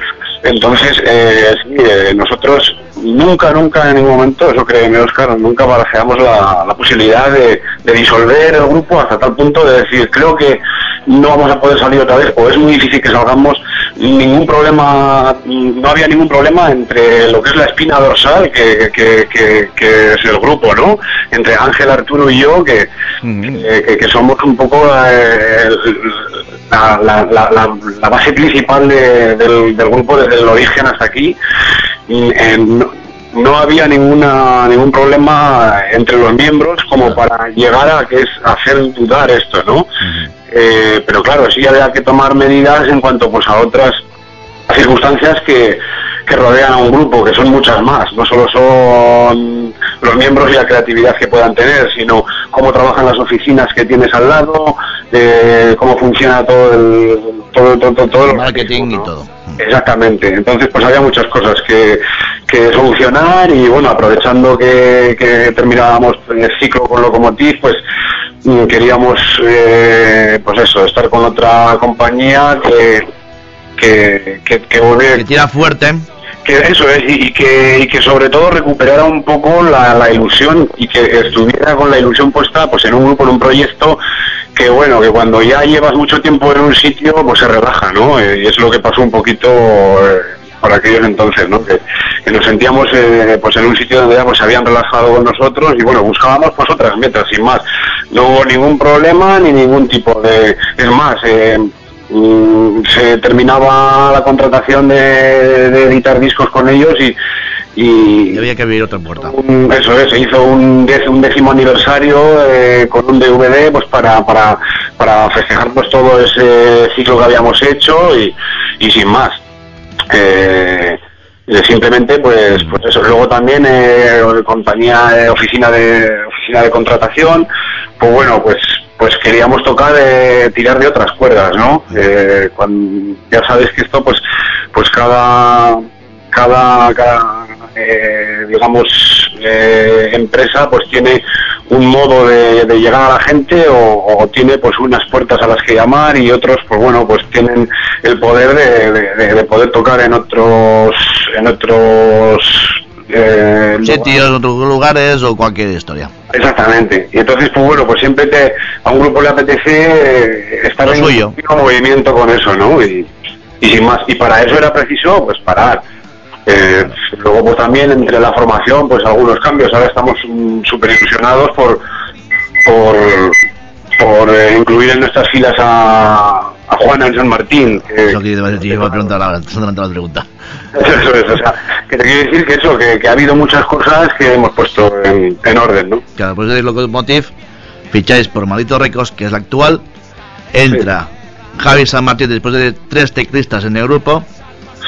Entonces, eh, sí, eh, nosotros nunca, nunca en ningún momento, eso créeme Oscar, nunca barajeamos la, la posibilidad de, de disolver el grupo hasta tal punto de decir, creo que no vamos a poder salir otra vez o es muy difícil que salgamos, ningún problema, no había ningún problema entre lo que es la espina dorsal, que, que, que- que es el grupo, ¿no? Entre Ángel, Arturo y yo, que, que, que- que somos un poco eh, la, la- la- la- la base principal de- del, del grupo desde el origen hasta aquí. Eh, no, no había ninguna ningún problema entre los miembros como para llegar a que es hacer dudar esto, ¿no? Eh, pero claro, sí había que tomar medidas en cuanto pues a otras circunstancias que, que rodean a un grupo, que son muchas más. No solo son los miembros y la creatividad que puedan tener, sino cómo trabajan las oficinas que tienes al lado, eh, cómo funciona todo el todo, todo, el Marketing y todo. Exactamente. Entonces, pues había muchas cosas que, que solucionar y bueno, aprovechando que, que terminábamos el ciclo con Locomotiv, pues mm, queríamos, eh, pues eso, estar con otra compañía que que, que, que volviera- Que tira fuerte. que eso es y, y que y que sobre todo recuperara un poco la, la ilusión y que estuviera con la ilusión puesta pues en un grupo en un proyecto que bueno que cuando ya llevas mucho tiempo en un sitio pues se relaja no Eh, y es lo que pasó un poquito eh, por aquellos entonces no que, que nos sentíamos eh, pues en un sitio donde ya pues se habían relajado con nosotros y bueno buscábamos pues otras metas sin más. No hubo ningún problema ni ningún tipo de es más eh, se terminaba la contratación de, de editar discos con ellos y, y había que abrir otra puerta. un- eso es, se hizo un, décimo aniversario eh, con un DVD pues para, para, para festejar pues todo ese ciclo que habíamos hecho y, y sin más. Eh, eh, simplemente pues pues eso luego también eh, compañía eh, oficina de oficina de contratación pues bueno pues pues queríamos tocar eh, tirar de otras cuerdas no Eh, cuan- ya sabes que esto pues pues cada cada, cada eh, digamos eh, empresa pues tiene un modo de, de llegar a la gente o, o tiene pues unas puertas a las que llamar y otros pues bueno pues tienen el poder de, de- de- de poder tocar en otros en otros eh, Sitios, otros lugares o cualquier historia. Exactamente. Y entonces, pues bueno, pues siempre te, a un grupo le apetece eh, estar Lo en suyo. continuo movimiento con eso, ¿no? Y, y sin más. Y para eso era preciso, pues parar. Eh, luego, pues también entre la formación, pues algunos cambios. Ahora estamos súper ilusionados por, por, por eh, incluir en nuestras filas a, a Juana en San Martín. que- Eso que iba a decir, iba a preguntar ahora, la pregunta. eso es, o sea, que te quiero decir que eso, que, que ha habido muchas cosas que hemos puesto en, en orden, ¿no? Claro, pues de Locomotive ficháis por Maldito Records, que es la actual. Entra Javi San Martín después de tres teclistas en el grupo.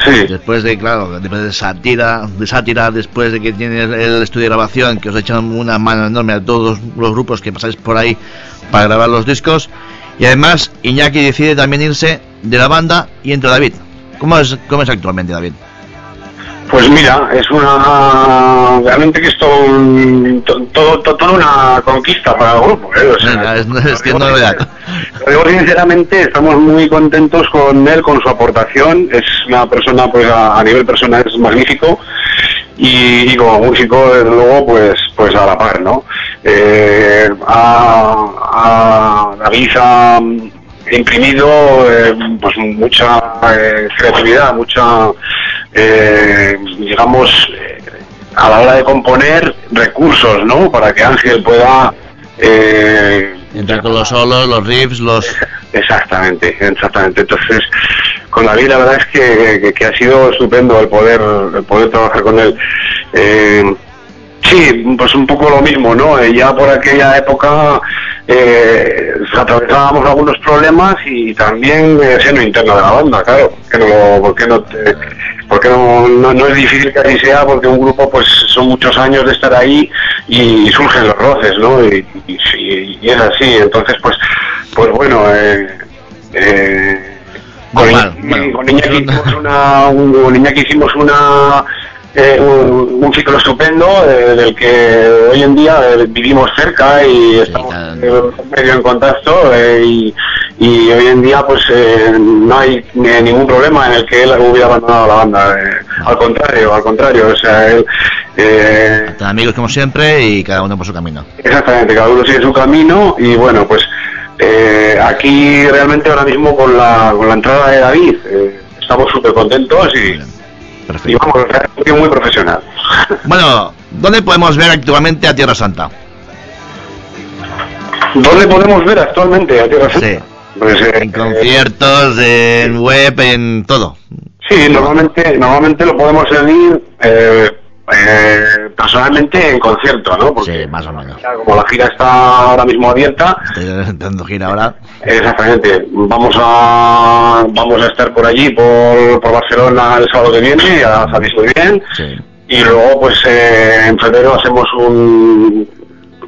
Sí. Después de, claro, después de sátira, de sátira, después de que tiene el estudio de grabación, que os echan una mano enorme a todos los grupos que pasáis por ahí para grabar los discos. Y además, Iñaki decide también irse de la banda y entra David. ¿Cómo es, cómo es actualmente David? Pues mira, es una. Realmente que es todo, todo, to- toda una conquista para el grupo. ¿eh? O sea, es- es que no lo digo sinceramente, estamos muy contentos con él, con su aportación. Es una persona, pues a, a nivel personal es magnífico. Y, y como músico, desde luego, pues, pues a la par, ¿no? Eh, a, a David ha imprimido eh, pues mucha eh, creatividad, mucha, eh, digamos, a la hora de componer recursos, ¿no? Para que Ángel pueda... eh, Entrar con los solos, los riffs, los... Exactamente, exactamente. Entonces, con David la verdad es que, que- que ha sido estupendo el poder, el poder trabajar con él. Eh, sí, pues un poco lo mismo, ¿no? Eh, ya por aquella época eh, atravesábamos algunos problemas y también eh, seno interno de la banda, claro. Que no, porque no, te- porque no, es difícil que así sea, porque un grupo pues son muchos años de estar ahí y surgen los roces, ¿no? Y- y- y es así, entonces pues, pues bueno, eh, eh, con, Normal, Iñaki- bueno. con Iñaki hicimos una, un, con Iñaki hicimos una eh, un, un ciclo estupendo eh, del que hoy en día eh, vivimos cerca y estamos eh, medio en contacto eh, y, y hoy en día pues eh, no hay ni- ningún problema en el que él hubiera abandonado la banda al contrario al contrario o sea él eh, amigos como siempre y cada uno por su camino. Exactamente, cada uno sigue su camino y bueno, pues eh, aquí realmente ahora mismo con la, con la entrada de David eh, estamos súper contentos y, y vamos, muy profesional. Bueno, ¿dónde podemos ver actualmente a Tierra Santa? ¿Dónde podemos ver actualmente a Tierra Santa? Sí. Pues, eh, En conciertos, en web, en todo. Sí, normalmente, normalmente lo podemos seguir eh, personalmente en concierto, ¿no? Porque Sí, más o menos. ya como la gira está ahora mismo abierta, Estoy intentando gira ahora. Exactamente. Vamos a vamos a estar por allí, por, por Barcelona el sábado que viene, ya sabéis muy bien. Sí. Y luego, pues eh, en febrero hacemos un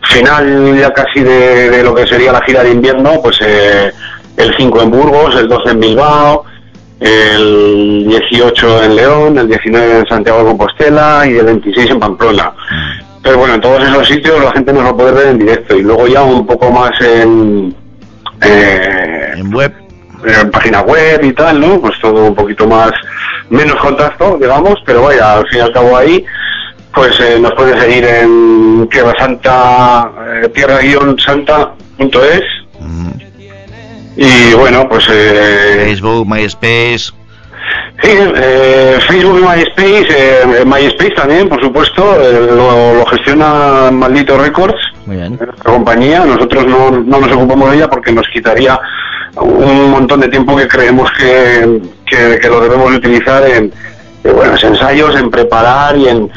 final ya casi de, de lo que sería la gira de invierno, pues eh, el 5 en Burgos, el 12 en Bilbao, el 18 en León, el 19 en Santiago de Compostela y el 26 en Pamplona. Pero bueno, en todos esos sitios la gente nos va a poder ver en directo y luego ya un poco más en, eh, En web. en página web y tal, ¿no? Pues todo un poquito más, menos contacto, digamos, pero vaya, al fin y al cabo ahí, pues eh, nos pueden seguir en tierra santa, eh, tierra-santa.es Mm. Y bueno, pues eh, Facebook, MySpace. sí, eh, Facebook y MySpace, eh, MySpace también, por supuesto, eh, lo, lo gestiona Maldito Records, Muy bien. nuestra compañía. Nosotros no, no nos ocupamos de ella porque nos quitaría un montón de tiempo que creemos que, que, que lo debemos utilizar en, en buenos ensayos, en preparar y en,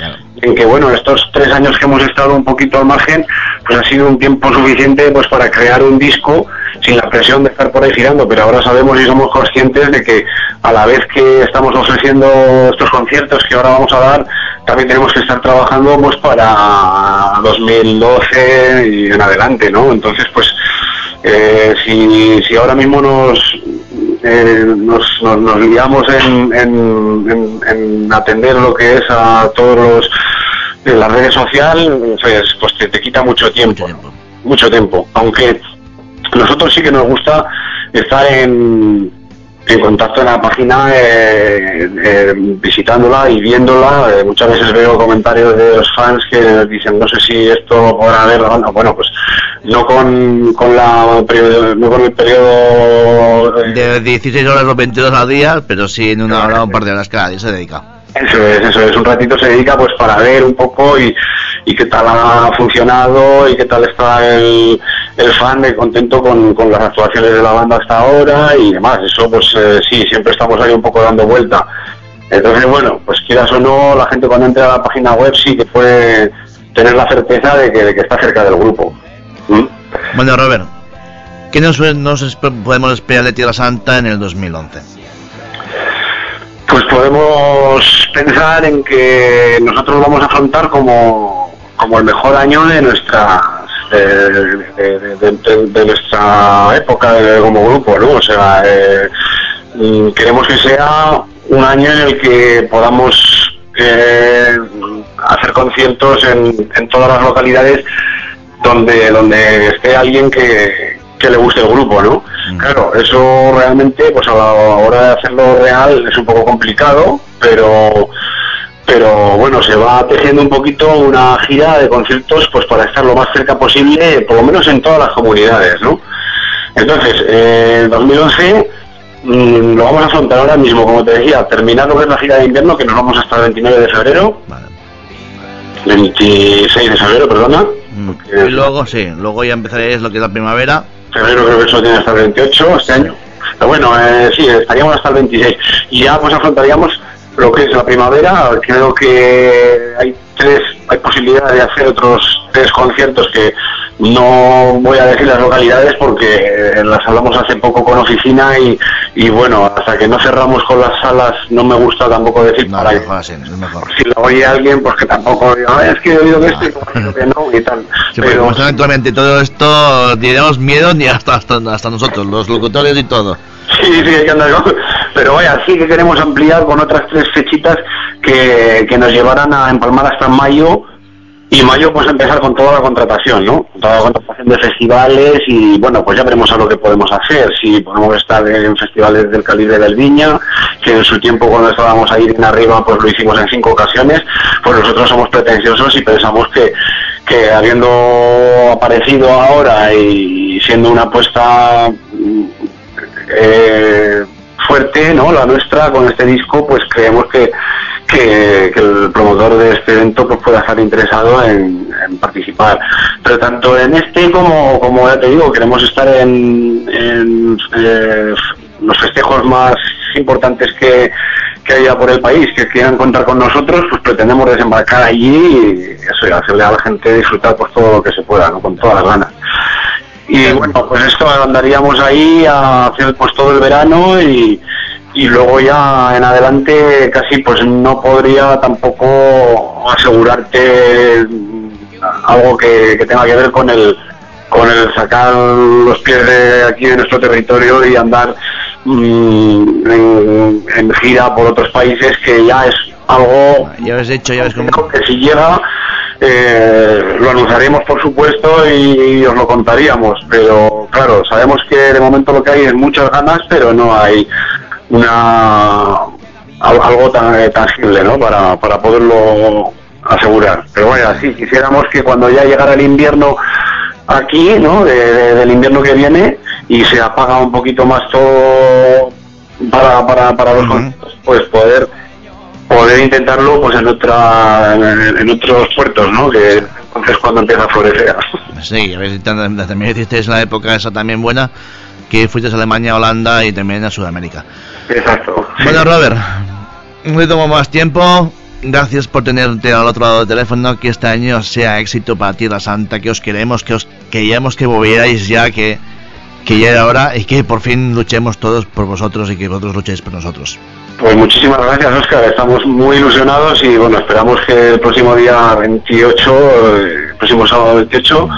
en que bueno, estos tres años que hemos estado un poquito al margen, pues ha sido un tiempo suficiente pues para crear un disco sin la presión de estar por ahí girando, pero ahora sabemos y somos conscientes de que a la vez que estamos ofreciendo estos conciertos que ahora vamos a dar, también tenemos que estar trabajando pues para 2012 y en adelante, ¿no? Entonces, pues eh, si, si ahora mismo nos eh, nos, nos, nos liamos en, en, en- en atender lo que es a todos los de las redes sociales, pues, pues te, te quita mucho tiempo, tiempo. mucho tiempo. Aunque nosotros sí que nos gusta estar en, en contacto en la página, eh, eh, visitándola y viéndola. Eh, muchas veces veo comentarios de los fans que dicen, no sé si esto podrá ver. Bueno, pues no con, con, la, no con el periodo... eh, De 16 horas o 22 al día, pero sí en una hora o un par de horas cada día se dedica. Eso es, eso es, un ratito se dedica pues para ver un poco y, qué tal ha funcionado y qué tal está el, fan de contento con, las actuaciones de la banda hasta ahora y demás. Eso pues eh, sí, siempre estamos ahí un poco dando vuelta. Entonces bueno, pues quieras o no, la gente cuando entra a la página web sí que puede tener la certeza de que, está cerca del grupo. ¿Mm? Bueno, Robert, ¿qué nos, podemos esperar de Tierra Santa en el 2011? Pues podemos pensar en que nosotros vamos a afrontar como, como el mejor año de nuestra de, de- nuestra época como grupo, ¿no? O sea, eh, mm, queremos que sea un año en el que podamos eh, hacer conciertos en, en todas las localidades donde donde esté alguien que, que le guste el grupo, ¿no? Claro, eso realmente, pues a la hora de hacerlo real es un poco complicado, pero pero bueno, se va tejiendo un poquito una gira de conciertos pues para estar lo más cerca posible, por lo menos en todas las comunidades, ¿no? Entonces, eh, 2011 mm, lo vamos a afrontar ahora mismo, como te decía, terminar lo que es la gira de invierno, que nos vamos hasta el 29 de febrero, Vale. 26 de febrero, perdona. Mm. porque- Y luego, sí, luego ya empezaréis lo que es la primavera. Febrero creo que eso tiene hasta el 28 este año. Pero bueno, eh, sí, estaríamos hasta el 26. Y ya pues afrontaríamos lo que es la primavera. Creo que hay tres, hay posibilidad de hacer otros tres conciertos que no voy a decir las localidades porque eh, las hablamos hace poco con oficina y, y bueno, hasta que no cerramos con las salas no me gusta tampoco decir No, para mejor así, es mejor. si lo oye alguien, pues que tampoco "Ah, es que he oído que esto y que no y tal. Sí, Pero- como eventualmente todo esto tenemos miedo ni hasta, hasta, hasta nosotros, los locutores y todo. Sí, sí, hay que andar con- Pero vaya, sí que queremos ampliar con otras tres fechitas que, que nos llevarán a empalmar hasta mayo. Y mayo, pues empezar con toda la contratación, ¿no? Toda la contratación de festivales y, bueno, pues ya veremos a lo que podemos hacer. Si podemos estar en festivales del calibre del Viña, que en su tiempo cuando estábamos ahí en arriba, pues lo hicimos en cinco ocasiones, pues nosotros somos pretenciosos y pensamos que, que habiendo aparecido ahora y siendo una apuesta eh, fuerte, ¿no? La nuestra con este disco, pues creemos que, que, el promotor de este evento pues pueda estar interesado en, participar. Pero tanto en este como, como ya te digo, queremos estar en, eh, los festejos más importantes que, haya por el país, que quieran contar con nosotros, pues pretendemos desembarcar allí y eso, hacerle a la gente disfrutar pues todo lo que se pueda, ¿no? Con todas las ganas. Y bueno, pues esto andaríamos ahí a hacer pues todo el verano y, y luego ya en adelante casi pues no podría tampoco asegurarte algo que, que tenga que ver con el con el sacar los pies de aquí de nuestro territorio y andar mm, en, en gira por otros países que ya es algo Ya hecho, ya que si llega eh, lo anunciaremos por supuesto y, os lo contaríamos pero claro sabemos que de momento lo que hay es muchas ganas pero no hay una al- algo tan eh, tangible ¿no? para, para poderlo asegurar. Pero vaya sí quisiéramos que cuando ya llegara el invierno aquí no De- de- del invierno que viene y se apaga un poquito más todo para, para, para los conciertos, pues poder poder intentarlo pues en otra en, en otros puertos no que entonces cuando empieza a florecer Sí, habéis intentado- también hicisteis la época esa también buena que fuiste a Alemania, Holanda y también a Sudamérica. Exacto. sí. Bueno, Robert, no tomo más tiempo. Gracias por tenerte al otro lado del teléfono. Que este año sea éxito para Tierra Santa. Que os queremos, que os queríamos que volvierais ya, que, que ya era hora y que por fin luchemos todos por vosotros y que vosotros luchéis por nosotros. Pues muchísimas gracias, Oscar. Estamos muy ilusionados y bueno, esperamos que el próximo día 28, eh, el próximo sábado 28,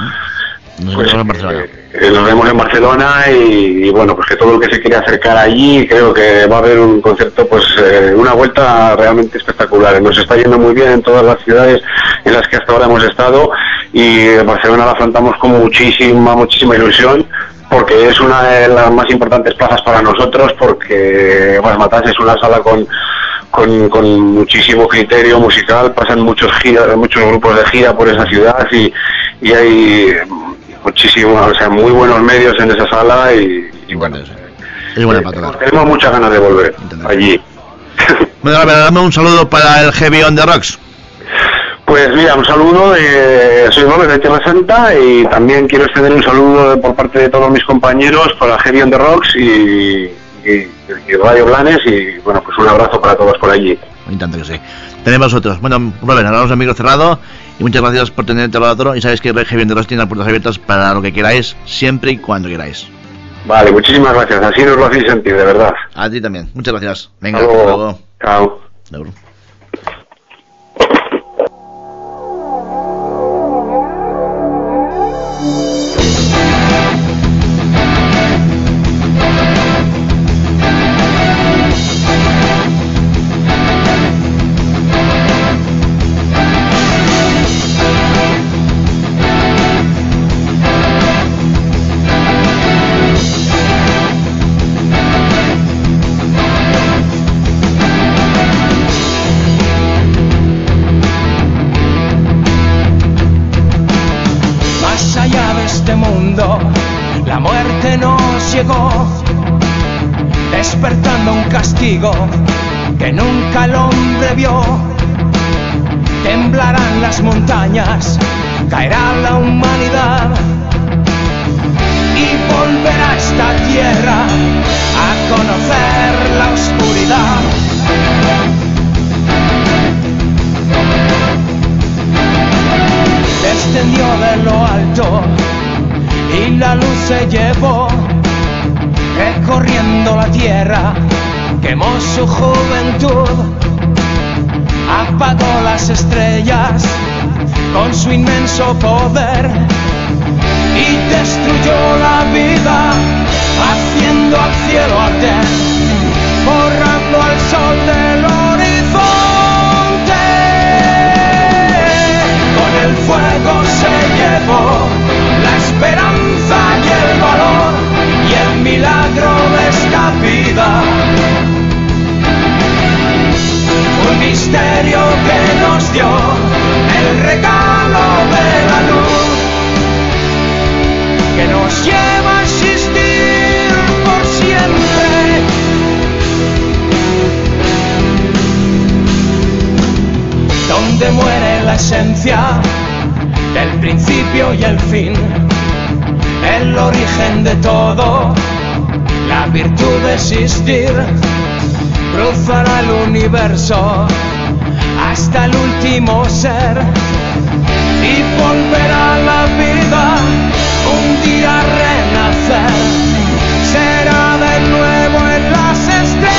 Nos pues, vemos en Barcelona. eh, nos vemos en Barcelona y, y, bueno, pues que todo el que se quiera acercar allí, creo que va a haber un concierto, pues eh, una vuelta realmente espectacular. Nos está yendo muy bien en todas las ciudades en las que hasta ahora hemos estado y Barcelona la afrontamos con muchísima, muchísima ilusión porque es una de las más importantes plazas para nosotros, porque bueno, Matas es una sala con, con, con muchísimo criterio musical, pasan muchos giras, muchos grupos de gira por esa ciudad y, y hay muchísimos, o sea, muy buenos medios en esa sala y, y bueno, Es buena eh, para tocar. tenemos muchas ganas de volver Entendemos. allí. Bueno, dame un saludo para el Heavy on the Rocks. Pues mira, un saludo, de, soy Robert de Tierra Santa y también quiero extender un saludo por parte de todos mis compañeros para Heavy on the Rocks y, y, y Radio Blanes y bueno, pues un abrazo para todos por allí. Y tanto que sí. Tenemos otros. Bueno, Robert, hablamos de micro cerrado y muchas gracias por tenerte al otro. Y sabéis que Heavy on the Rocks tiene las puertas abiertas para lo que queráis, siempre y cuando queráis. Vale, muchísimas gracias, así nos lo hacéis sentir, de verdad. A ti también. Muchas gracias. Venga, Hasta hasta luego. luego. Chao. Que nunca el hombre vio. Temblarán las montañas, caerá la humanidad y volverá esta tierra a conocer la oscuridad. descendió de lo alto y la luz se llevó, recorriendo la tierra, quemó su juventud, apagó las estrellas con su inmenso poder y destruyó la vida, haciendo al cielo arder, borrando al sol del horizonte. Con el fuego se llevó la esperanza y el valor y el milagro de esta vida. Misterio que nos dio el regalo de la luz que nos lleva a existir por siempre. donde muere la esencia del principio y el fin, el origen de todo, la virtud de existir, cruzará el universo hasta el último ser. Y volverá la vida un día renacer, será de nuevo en las estrellas.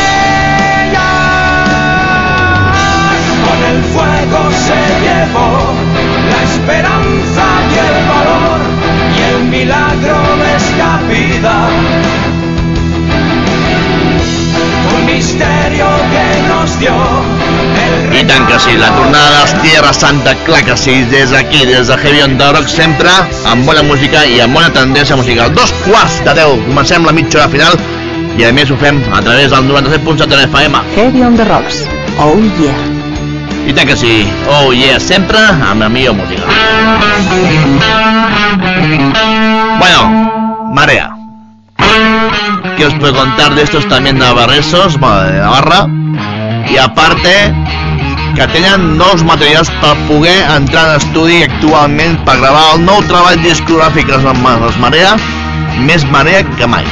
Con el fuego se llevó la esperanza y el valor y el milagro de esta vida. I tant que sí, la tornada de les Tierra Santa, clar que sí, des d'aquí, des de Heavy on the Rock, sempre amb bona música i amb bona tendència musical. Dos quarts de deu, comencem la mitja hora final i a més ho fem a través del 97.7 de l'FM. Heavy on the Rocks. Oh yeah. I tant que sí, oh yeah, sempre amb la millor música. Bueno, Marea. ¿Qué os puedo contar de estos también navarresos, de Navarra? I aparte, que tenen nous materials per poder entrar en estudi actualment per gravar el nou treball discogràfic que es, es marea, més marea que mai.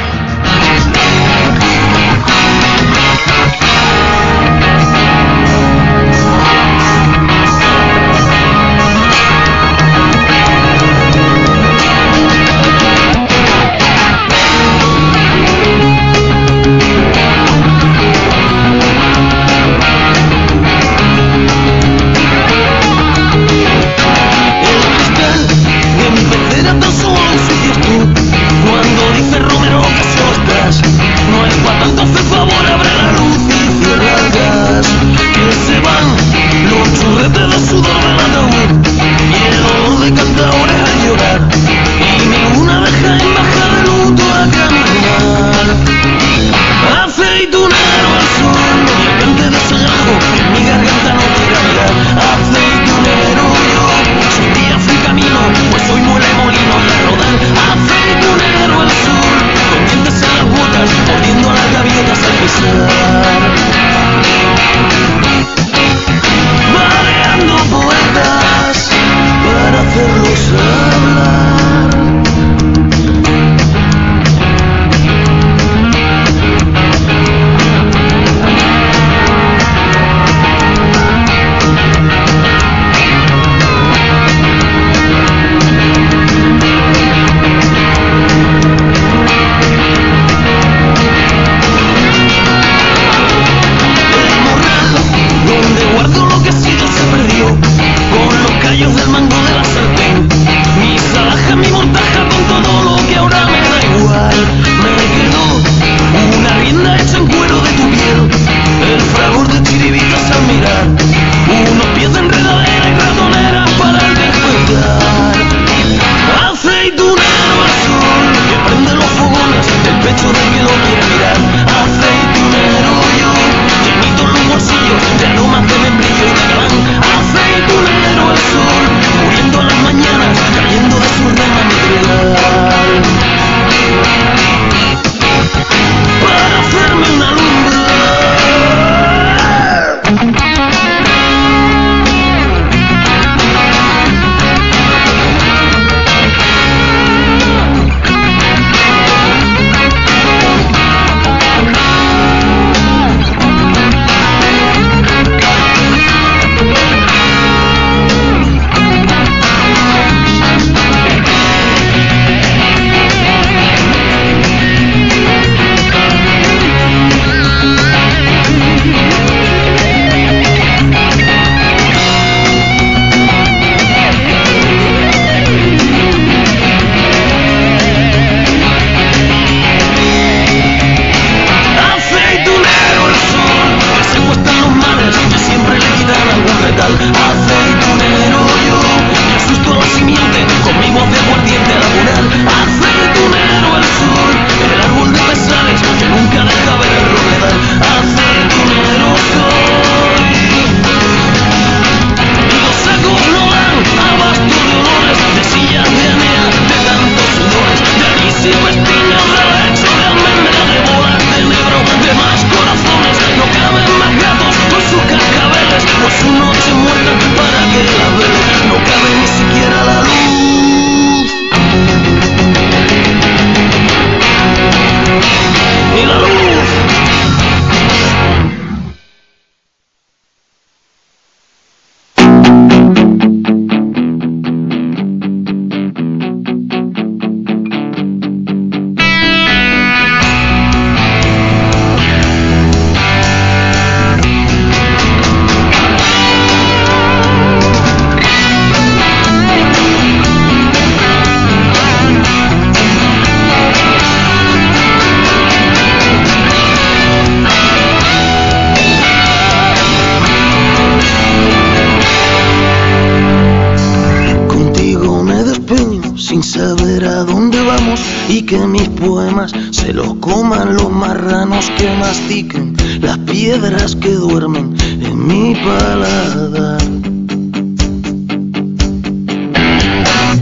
Piedras que duermen en mi paladar.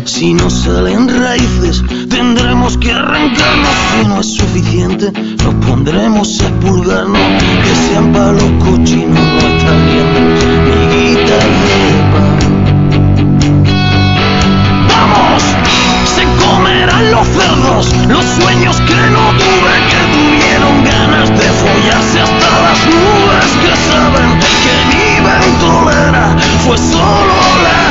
Si no salen raíces, tendremos que arrancarnos. Si no es suficiente, nos pondremos a expulgarnos. Que sean palos cochinos nuestras riendas, miguitas de pan. ¡Vamos! Se comerán los cerdos, los sueños stolena, fue solo la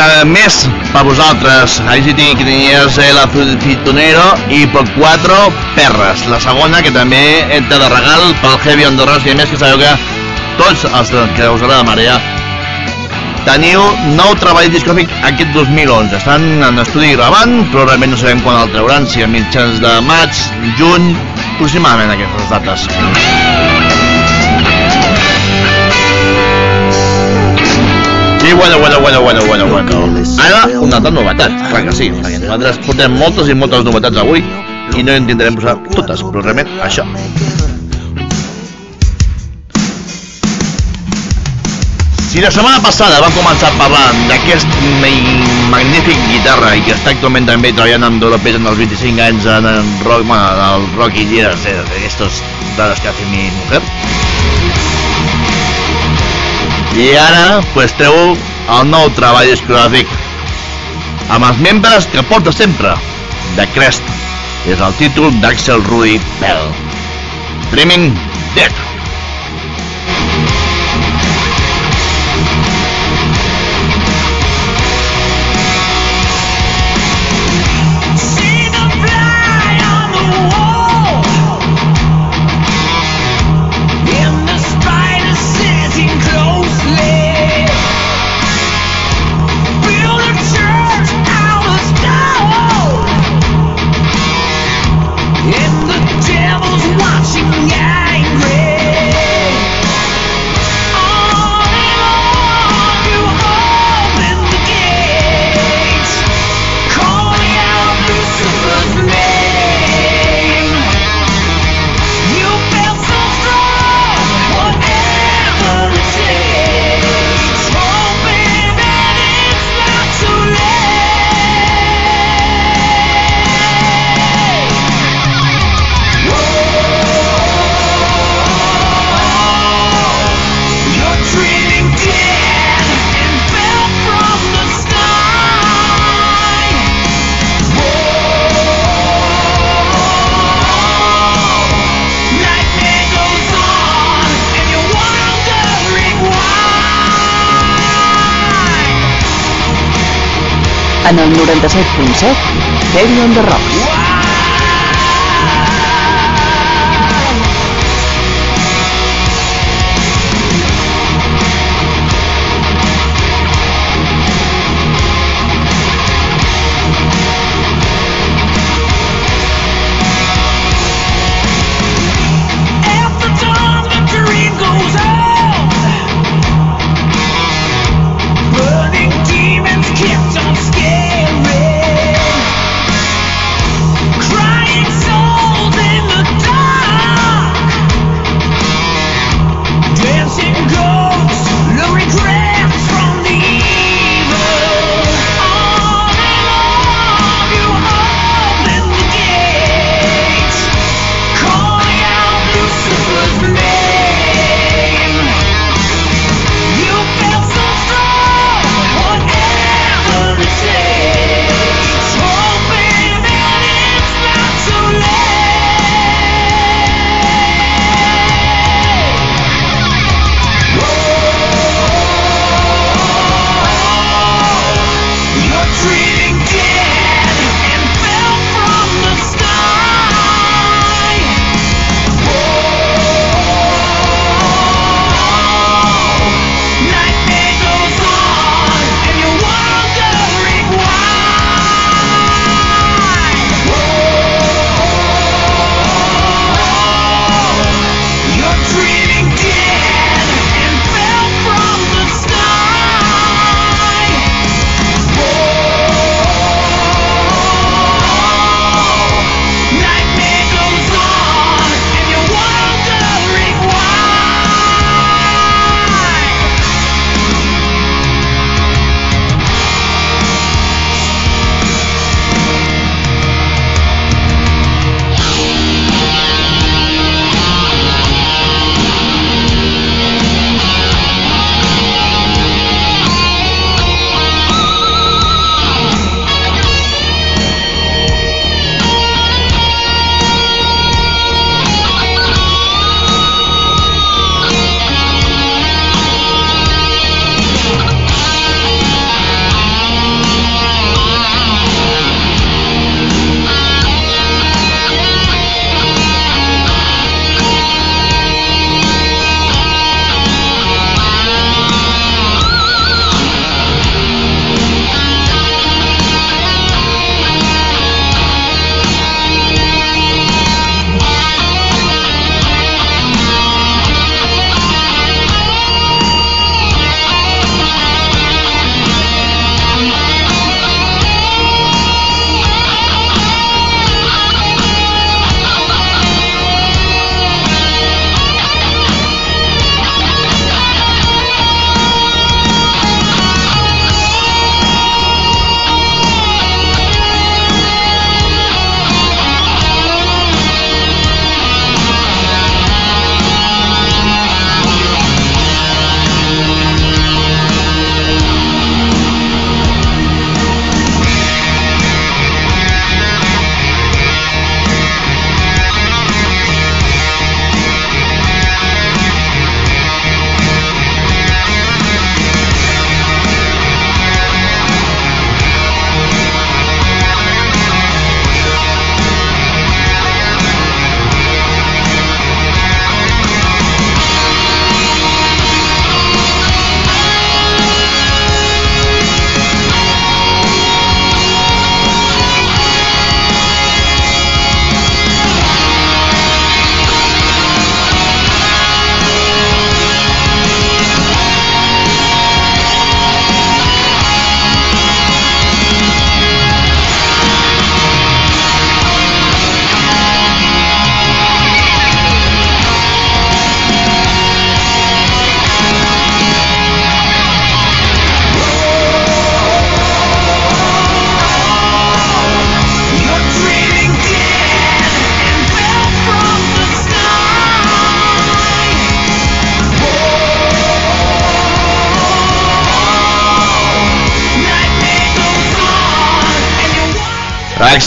una més per vosaltres, ICT Quiniers, El Fitonero i per 4 Perres. La segona, que també entra de regal pel Heavy Andorras, i a més que sabeu que tots els que us agrada Marea teniu nou treball discòfic aquest 2011. Estan en estudi gravant, però realment no sabem quan el trauran, si a mitjans de maig, juny, aproximadament aquestes dates. I bueno, bueno, bueno, bueno, bueno, bueno. Ara, una altra novetat, clar que sí, perquè nosaltres portem moltes i moltes novetats avui i no intentarem posar totes, però realment això. Si la setmana passada vam començar parlant d'aquest ma- magnífic guitarra i que està actualment també treballant amb Dolopes en els 25 anys en el rock, bueno, en el rock i years, eh, estos dades que hace mi mujer, i ara pues treu el nou treball discogràfic amb els membres que porta sempre de Crest. És el títol d'Axel Rudy Bell Dreaming Dead 107.7 Fèria on the Rocks.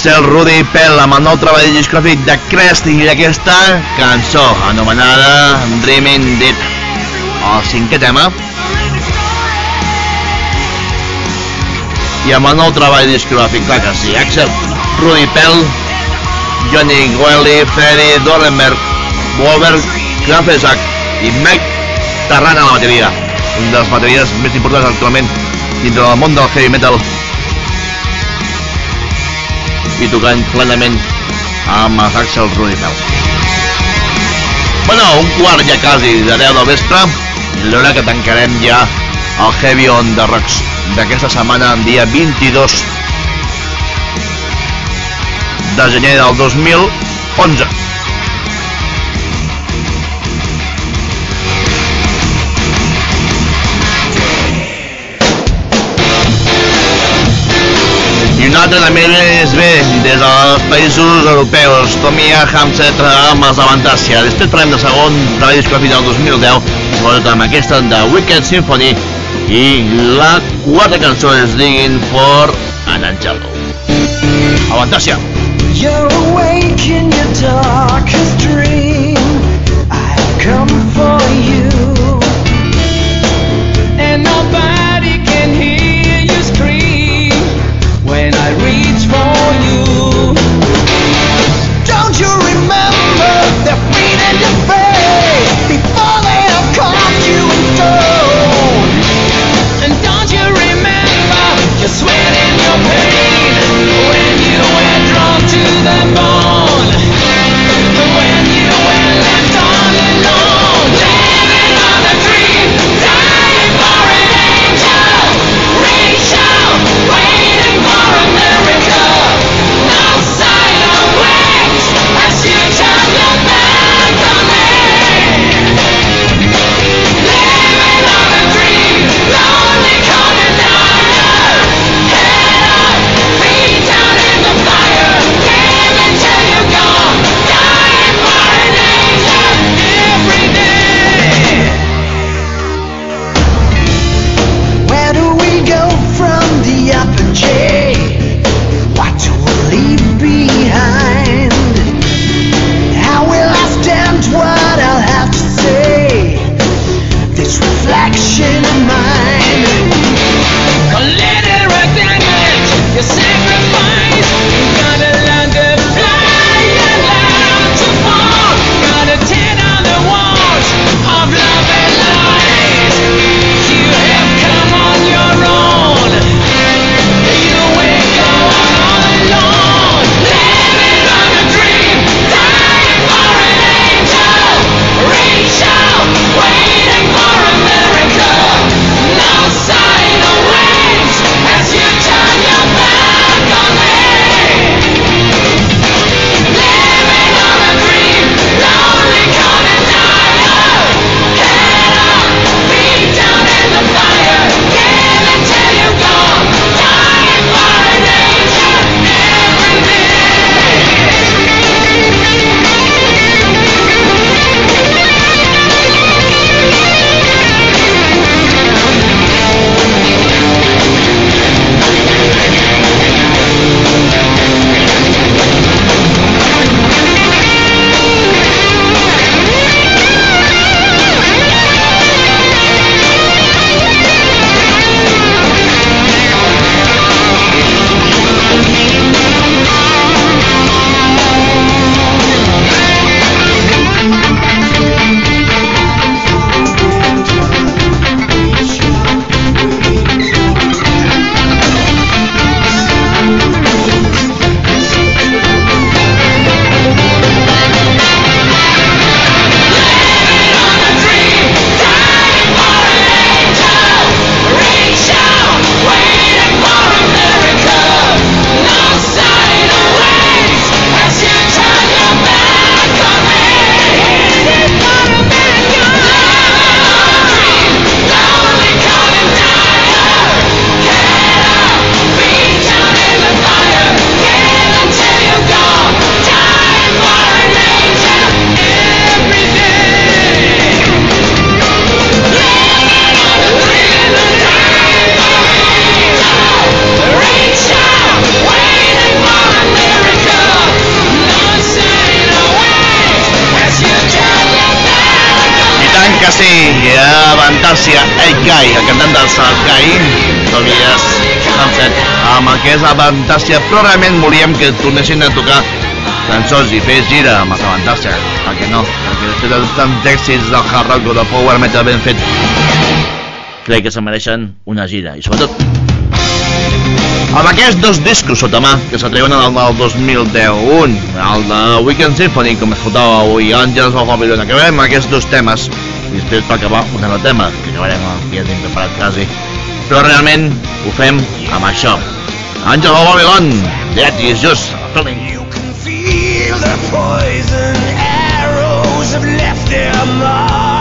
Axel Rudy Pell amb el nou treball discogràfic de Crest i aquesta cançó anomenada Dreaming Deep. El cinquè tema. I amb el nou treball discogràfic, clar que sí, Axel Rudy Pell, Johnny Goelli, Freddy Dorlenberg, Wolver, Grafesac i Mike Tarrant a la bateria. Un dels bateries més importants actualment dintre del món del heavy metal i tocant plenament amb els Axel Rudy Pell. Bueno, un quart ja quasi de 10 del vespre, l'hora que tancarem ja el Heavy on the Rocks d'aquesta setmana, en dia 22 de gener del 2011. I un altre també és bé, des dels països europeus, Tommy Hamset amb els Avantàcia. Després parlem de segon treball discogràfic del 2010, sobretot amb aquesta de Wicked Symphony, i la quarta cançó és Digging for an Angelo. Avantàcia. You're awake in your darkest dream. sweet. Avantàcia Ed Guy, el cantant del Sad Guy, Tobias Hansen, amb aquest Avantàcia, però realment volíem que tornessin a tocar cançons i fes gira amb els Avantàcia, perquè no, perquè després de tants èxits del hard rock o del power metal ben fet, crec que se mereixen una gira, i sobretot amb aquests dos discos sota mà que s'atreuen del 2010 un el de Weekend Symphony com escoltàveu avui Àngels of Babylon acabem amb aquests dos temes i després per acabar un altre tema que acabarem el tenim preparat quasi. Però realment ho fem amb això. Àngels of Babylon that is just feeling You can feel the poison arrows have left their mark.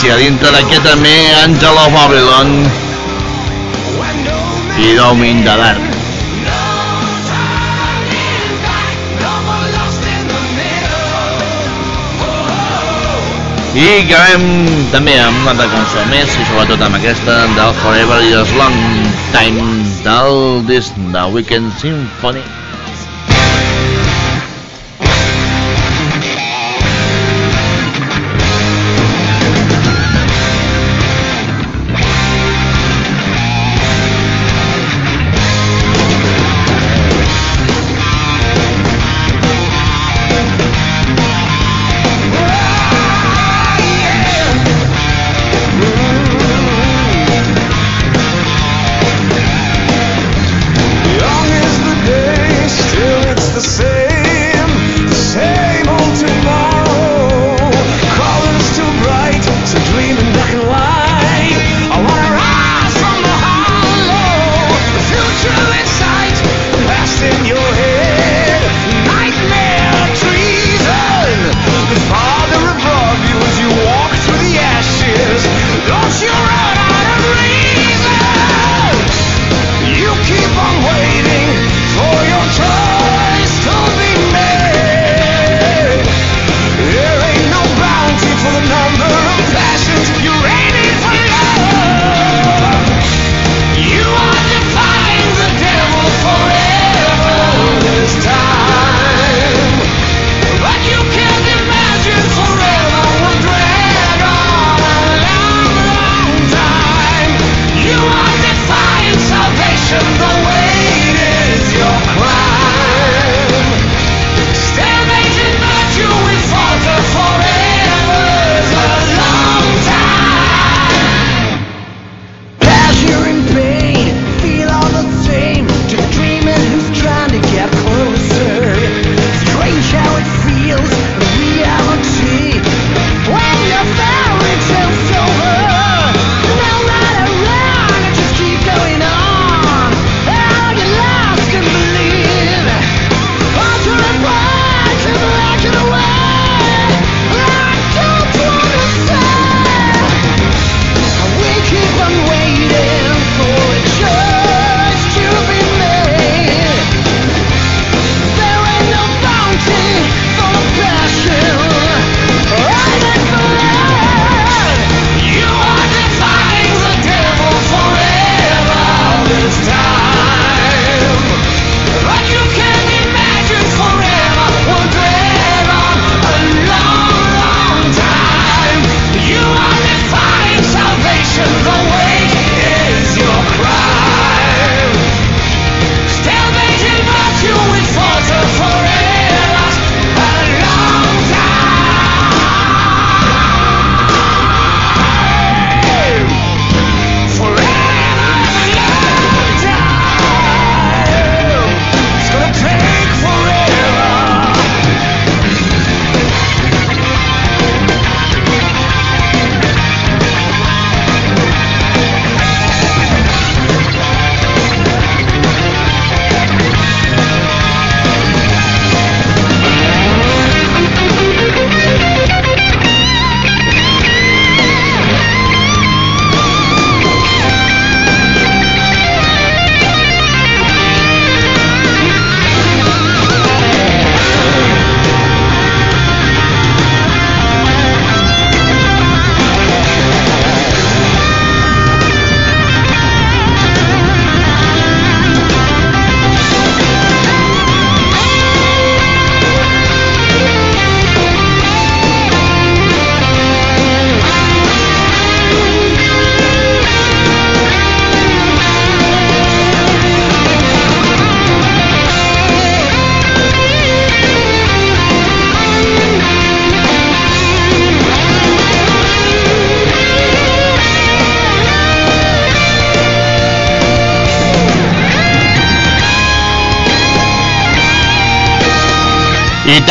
Avantàcia, dintre d'aquest també Angel of Babylon i Domin de Dark i acabem també amb una altra cançó més i sobretot amb aquesta del Forever is Long Time del disc de Weekend Symphony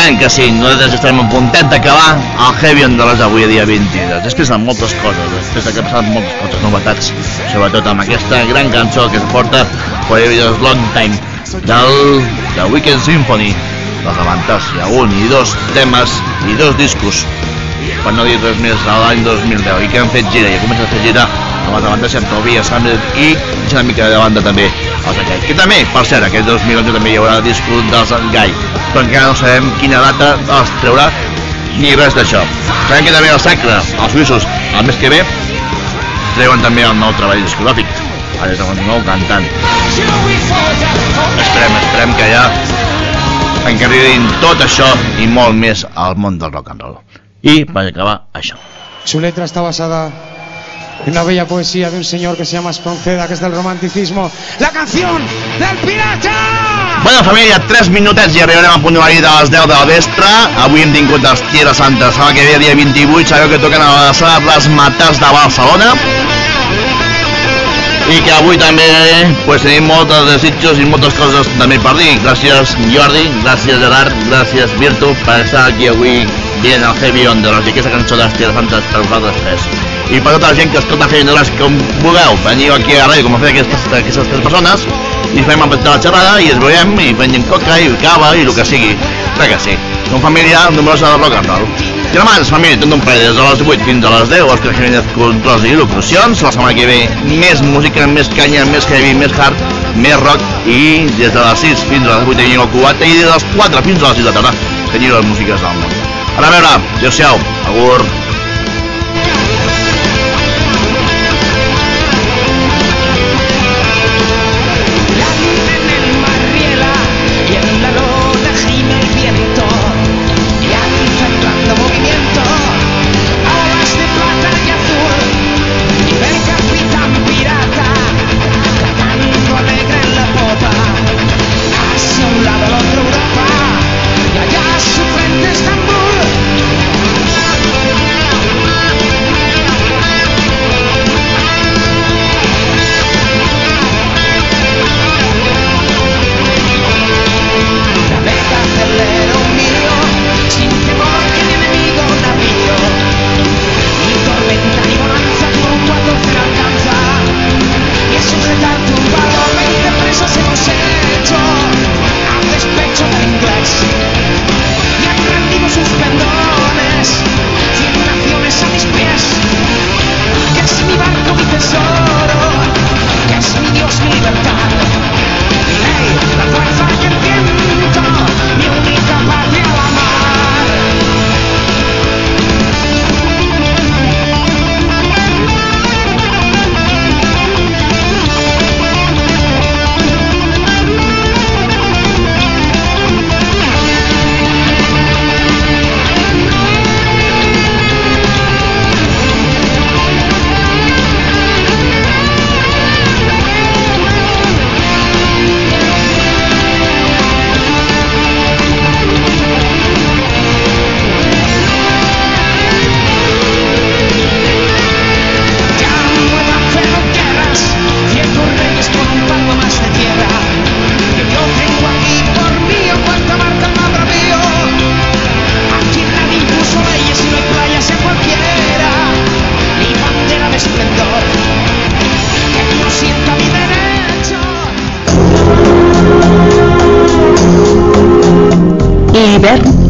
tant que sí, nosaltres estarem a puntet d'acabar el Heavy on les avui dia 22. Després de moltes coses, després de que passat moltes coses, novetats, sobretot amb aquesta gran cançó que es porta Forever Long Time del The Weekend Symphony. Hi ha un i dos temes i dos discos per no dir res més l'any 2010 i que han fet gira i ha començat a fer gira les Avantas i amb Tobias Hamlet i una mica de banda també els Gai que també, per cert, aquest 2011 també hi haurà disco dels Gai però encara no sabem quina data els treurà ni res d'això. Sabem que també el Sacre, els suïssos el mes que ve treuen també el nou treball discogràfic. Ara és el nou cantant. Esperem, esperem que ja encarreguin tot això i molt més al món del rock and roll. Y para acabar això. Su letra está basada una bella poesía de un señor que se llama Espronceda, que es del romanticismo. ¡La canción del pirata! Bueno, família, 3 minutets i arribarem a punt de de les 10 de la vespre. Avui hem tingut els Tierra Santa, setmana que ve, dia 28, sabeu que toquen a la sala Les Mates de Barcelona. I que avui també pues, tenim molts desitjos i moltes coses també per dir. Gràcies Jordi, gràcies Gerard, gràcies Virtu per estar aquí avui dient el Heavy on the Rock i aquesta cançó de les Tierra Santes per vosaltres tres. I per tota la gent que escolta the Rock com vulgueu, veniu aquí a la ràdio com a fer aquestes, aquestes tres persones i fem amb la xerrada i es veiem i prenem coca i cava i el que sigui. Clar que sí. Som família nombrosa de rock and roll. Germans, família, tot un parell, des de les 8 fins a les 10, els Jiménez controls i locucions. La setmana que ve, més música, més canya, més heavy, més hard, més rock i des de les 6 fins a les 8 tenim el cubat i des de les 4 fins a les 6 de tarda tenim les músiques del món. Ara a veure, adéu-siau, agur.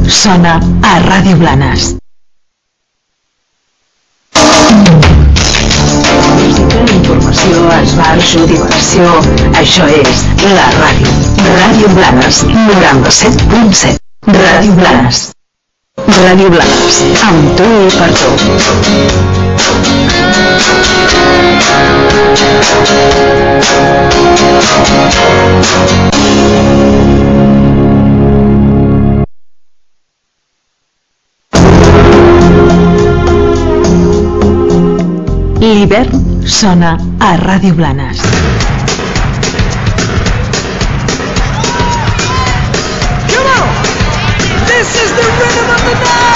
Sona a Ràdio Blanes. Informació, esbarjo, diversió... Això és la ràdio. Ràdio Blanes, 97.7. Ràdio Blanes. Ràdio Blanes, amb tu i per tu. Viver sona a Radio Blanes. Come on! This is the rhythm of the night!